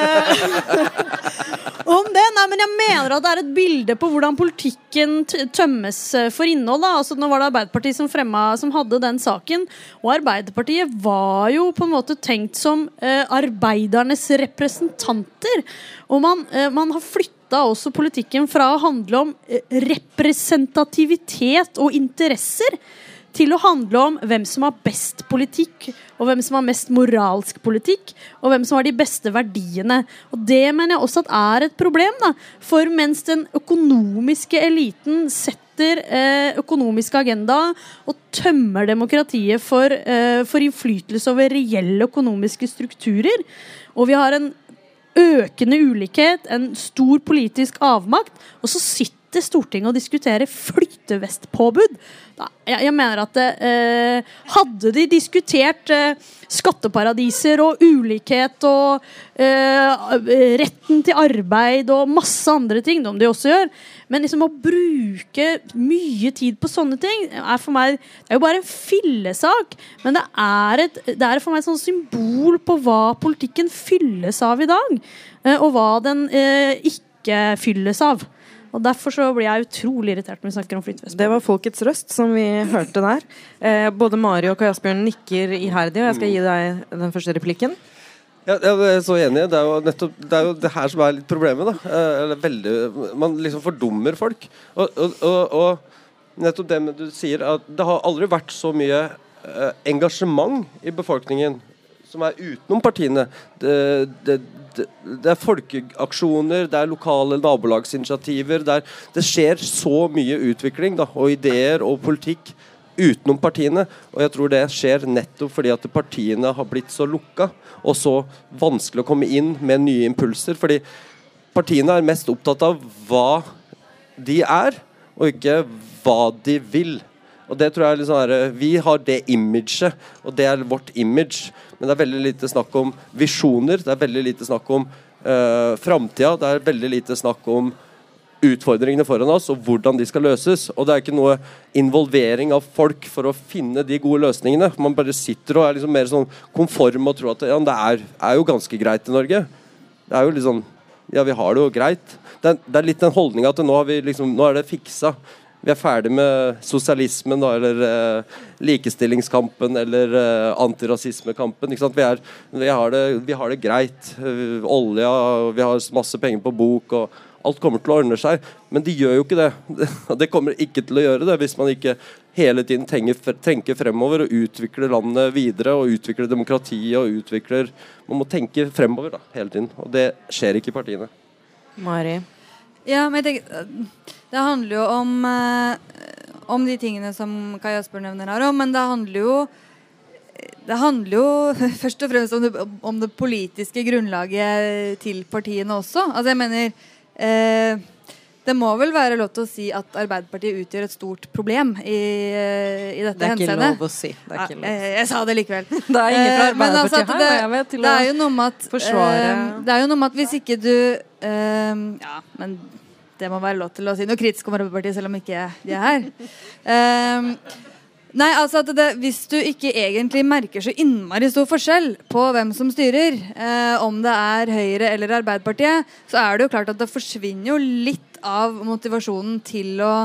om det. Nei, men jeg mener at det er et bilde på hvordan politikken tømmes eh, for innhold. Da. Altså, nå var det Arbeiderpartiet som, fremma, som hadde den saken. Og Arbeiderpartiet var jo på en måte tenkt som uh, arbeidernes representanter. Og man, man har flytta også politikken fra å handle om representativitet og interesser til å handle om hvem som har best politikk, og hvem som har mest moralsk politikk, og hvem som har de beste verdiene. Og Det mener jeg også at er et problem. da. For mens den økonomiske eliten setter eh, økonomisk agenda og tømmer demokratiet for, eh, for innflytelse over reelle økonomiske strukturer, og vi har en økende ulikhet, en stor politisk avmakt, og så sitter Stortinget og diskuterer flytevestpåbud jeg, jeg mener at eh, Hadde de diskutert eh, skatteparadiser og ulikhet og eh, retten til arbeid og masse andre ting, som de også gjør Men liksom å bruke mye tid på sånne ting er for meg Det er jo bare en fillesak, men det er, et, det er for meg et sånn symbol på hva politikken fylles av i dag. Eh, og hva den eh, ikke fylles av. Og Derfor så blir jeg utrolig irritert når vi snakker om flytevest. Det var folkets røst som vi hørte der. Eh, både Mari og Kai Asbjørn nikker iherdig, og jeg skal gi deg den første replikken. Ja, jeg er så enig. Det er jo nettopp det, er jo det her som er litt problemet. da Eh, eller veldig, Man liksom fordummer folk. Og, og, og, og nettopp det med du sier, at det har aldri vært så mye eh, engasjement i befolkningen som er utenom partiene. Det, det, det, det er folkeaksjoner, det er lokale nabolagsinitiativer. Det, er, det skjer så mye utvikling da, og ideer og politikk utenom partiene. Og jeg tror det skjer nettopp fordi at partiene har blitt så lukka og så vanskelig å komme inn med nye impulser. Fordi partiene er mest opptatt av hva de er, og ikke hva de vil. Og det tror jeg er litt sånn her, Vi har det imaget, og det er vårt image. Men det er veldig lite snakk om visjoner, det er veldig lite snakk om uh, framtida. Det er veldig lite snakk om utfordringene foran oss og hvordan de skal løses. Og det er ikke noe involvering av folk for å finne de gode løsningene. Man bare sitter og er liksom mer sånn konform og tror at ja, det er, er, jo ganske greit i Norge. Det er jo litt sånn Ja, vi har det jo greit. Det er, det er litt den holdninga at nå, liksom, nå, er det fiksa. Vi er ferdig med sosialismen da, eller eh, likestillingskampen eller eh, antirasismekampen. Vi, er, vi, har det, vi, har det, greit. Uh, olja, vi har masse penger på bok. og alt kommer til å ordne seg. Men de gjør jo ikke det. Det kommer ikke til å gjøre det hvis man ikke hele tiden tenker, tenker fremover og utvikler landet videre og utvikler demokratiet og utvikler Man må tenke fremover da, hele tiden. Og det skjer ikke i partiene. Mari? Ja, men jeg tenker Det handler jo om, eh, om de tingene som Kai Asper nevner her òg, men det handler jo det handler jo først og fremst om det, om det, politiske grunnlaget til partiene også. Altså jeg mener Eh, det må vel være lov til å si at Arbeiderpartiet utgjør et stort problem i, eh, i dette henseendet. Det er ikke lov å si. Det ja, jeg, eh, jeg, sa det likevel. det er ingen fra Arbeiderpartiet altså her, det, jeg til er jo noe med at forsvare Det er jo noe med at hvis ikke du eh, Ja, men det må være lov til å si noe kritisk om Arbeiderpartiet, selv om ikke de er her. Um, Nei, altså at det, Hvis du ikke egentlig merker så innmari stor forskjell på hvem som styrer, uh, om det er Høyre eller Arbeiderpartiet, så er det jo klart at det forsvinner jo litt av motivasjonen til å,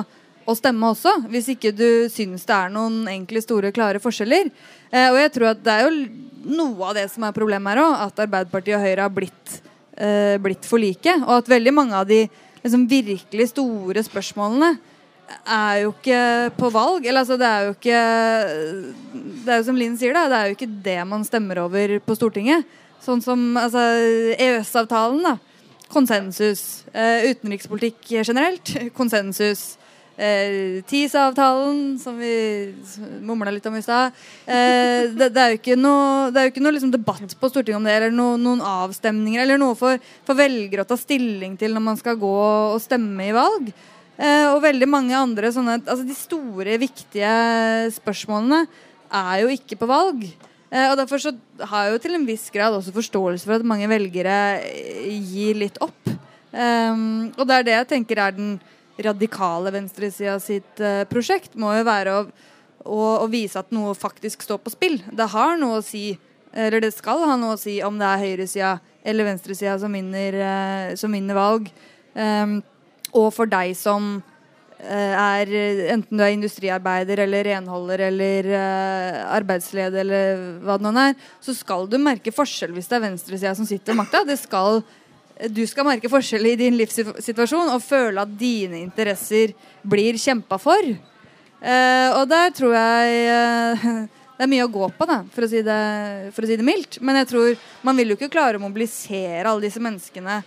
å stemme også. Hvis ikke du syns det er noen enkle, store, klare forskjeller. Eh, og jeg tror at det er jo noe av det som er problemet her òg, at Arbeiderpartiet og Høyre har blitt, eh, blitt for like. Og at veldig mange av de liksom, virkelig store spørsmålene er jo ikke på valg. Eller altså, det er jo ikke Det er jo som Linn sier, da. Det er jo ikke det man stemmer over på Stortinget. Sånn som altså, EØS-avtalen, da. Konsensus. Eh, utenrikspolitikk generelt. Konsensus. Eh, TISA-avtalen, som vi mumla litt om i stad. Eh, det, det, er jo ikke noe, det er jo ikke noe liksom debatt på Stortinget om det, eller no, noen avstemninger, eller noe for, for velgere å ta stilling til når man skal gå og stemme i valg. Eh, og veldig mange andre sånne Altså de store, viktige spørsmålene er jo ikke på valg. Eh, og derfor så har jeg jo til en viss grad også forståelse for at mange velgere gir litt opp. Um, og det er det jeg tenker er den radikale venstresida sitt uh, prosjekt. Må jo være å, å, å, vise at noe faktisk står på spill. Det har noe å si, eller det skal ha noe å si om det er høyresida eller venstresida som vinner, som vinner valg. Um, og for deg som eh, er enten du er industriarbeider eller renholder eller arbeidsleder eller hva det nå er, så skal du merke forskjell hvis det er venstresida som sitter ved makta. Skal, du skal merke forskjell i din livssituasjon og føle at dine interesser blir kjempa for. Uh, og der tror jeg uh, det er mye å gå på, da, for å, si det, for å si det mildt. Men jeg tror man vil jo ikke klare å mobilisere alle disse menneskene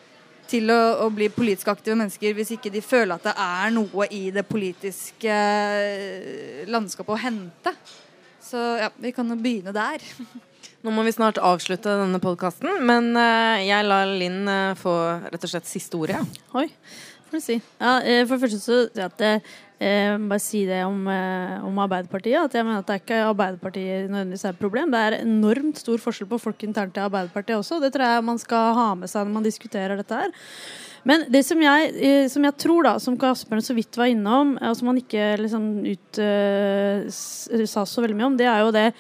til å, å, bli politisk aktive mennesker hvis ikke de føler at det er noe i det politiske eh, landskapet å hente. Så ja, vi kan jo begynne der. Nå må vi snart avslutte denne podkasten, men uh, jeg lar Linn uh, få rett og slett siste ordet. Oi, får du si. Ja, for det første så at eh, bare si det om, eh, om, Arbeiderpartiet. At jeg mener at det er ikke Arbeiderpartiet nødvendigvis er et problem. Det er enormt stor forskjell på folk internt i Arbeiderpartiet også. Det tror jeg man skal ha med seg når man diskuterer dette her. Men det som jeg, eh, som jeg tror, da, som Asbjørn så vidt var innom, og som han ikke liksom ut, uh, sa så veldig mye om, det er jo det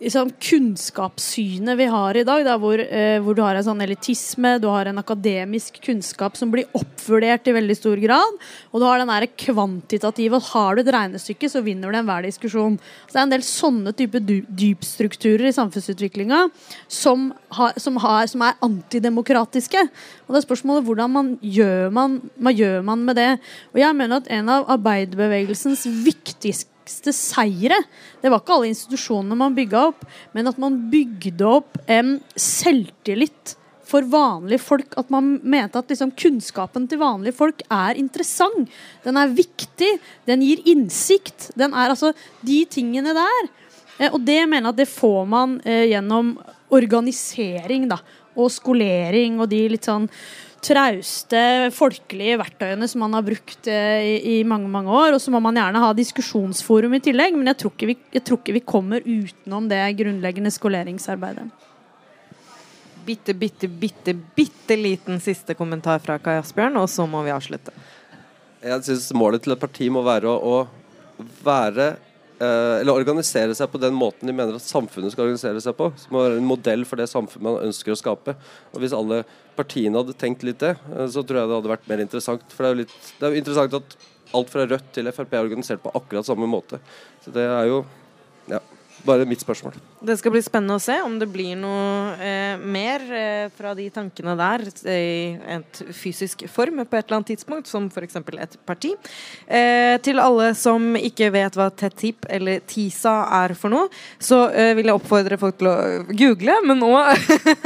liksom, kunnskapssynet vi har i dag, da, hvor, eh, hvor du har en sånn elitisme, du har en akademisk kunnskap som blir oppvurdert i veldig stor grad, og du har den der kvantitative at har du et regnestykke, så vinner du enhver diskusjon. Så det er en del sånne type dypstrukturer i samfunnsutviklinga som, som, som er antidemokratiske. Og det er spørsmålet hvordan man gjør man, man gjør man med det. Og jeg mener at en av arbeiderbevegelsens viktigste seire. Det var ikke alle institusjonene man bygga opp, men at man bygde opp en selvtillit for vanlige folk. At man mente at liksom, kunnskapen til vanlige folk er interessant. Den er viktig. Den gir innsikt. Den er altså de tingene der. Eh, og det mener jeg at det får man eh, gjennom organisering da, og skolering og de litt sånn trauste folkelige verktøyene som man har brukt eh, i, i mange mange år. Og så må man gjerne ha diskusjonsforum i tillegg, men jeg tror ikke vi, jeg tror ikke vi kommer utenom det grunnleggende skoleringsarbeidet. Bitte, bitte, bitte, bitte liten siste kommentar fra Kai Asbjørn, og så må vi avslutte. Jeg syns målet til et parti må være å, å være Eller organisere seg på den måten de mener at samfunnet skal organisere seg på. Som være en modell for det samfunnet man ønsker å skape. Og Hvis alle partiene hadde tenkt litt det, eh, så tror jeg det hadde vært mer interessant. For det er jo, litt, det er jo interessant at alt fra Rødt til Frp er organisert på akkurat samme måte. Så det er jo ja, bare mitt spørsmål. Det skal bli spennende å se om det blir noe eh, mer eh, fra de tankene der i et fysisk form på et eller annet tidspunkt, som f.eks. et parti. Eh, til alle som ikke vet hva TTIP eller TISA er for noe, så eh, vil jeg oppfordre folk til å google, men òg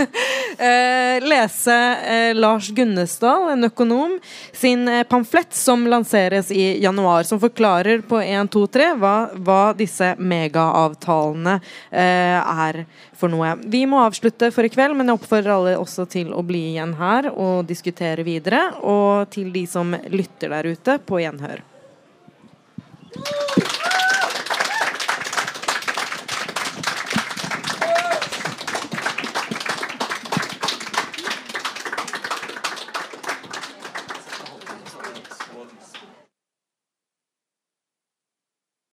eh, lese eh, Lars Gunnesdal, en økonom, sin eh, pamflett som lanseres i januar, som forklarer på 1, 2, 3 hva, hva disse megaavtalene samtalene eh, er for noe. Vi må avslutte for i kveld, men jeg oppfordrer alle også til å bli igjen her og diskutere videre. Og til de som lytter der ute, på gjenhør.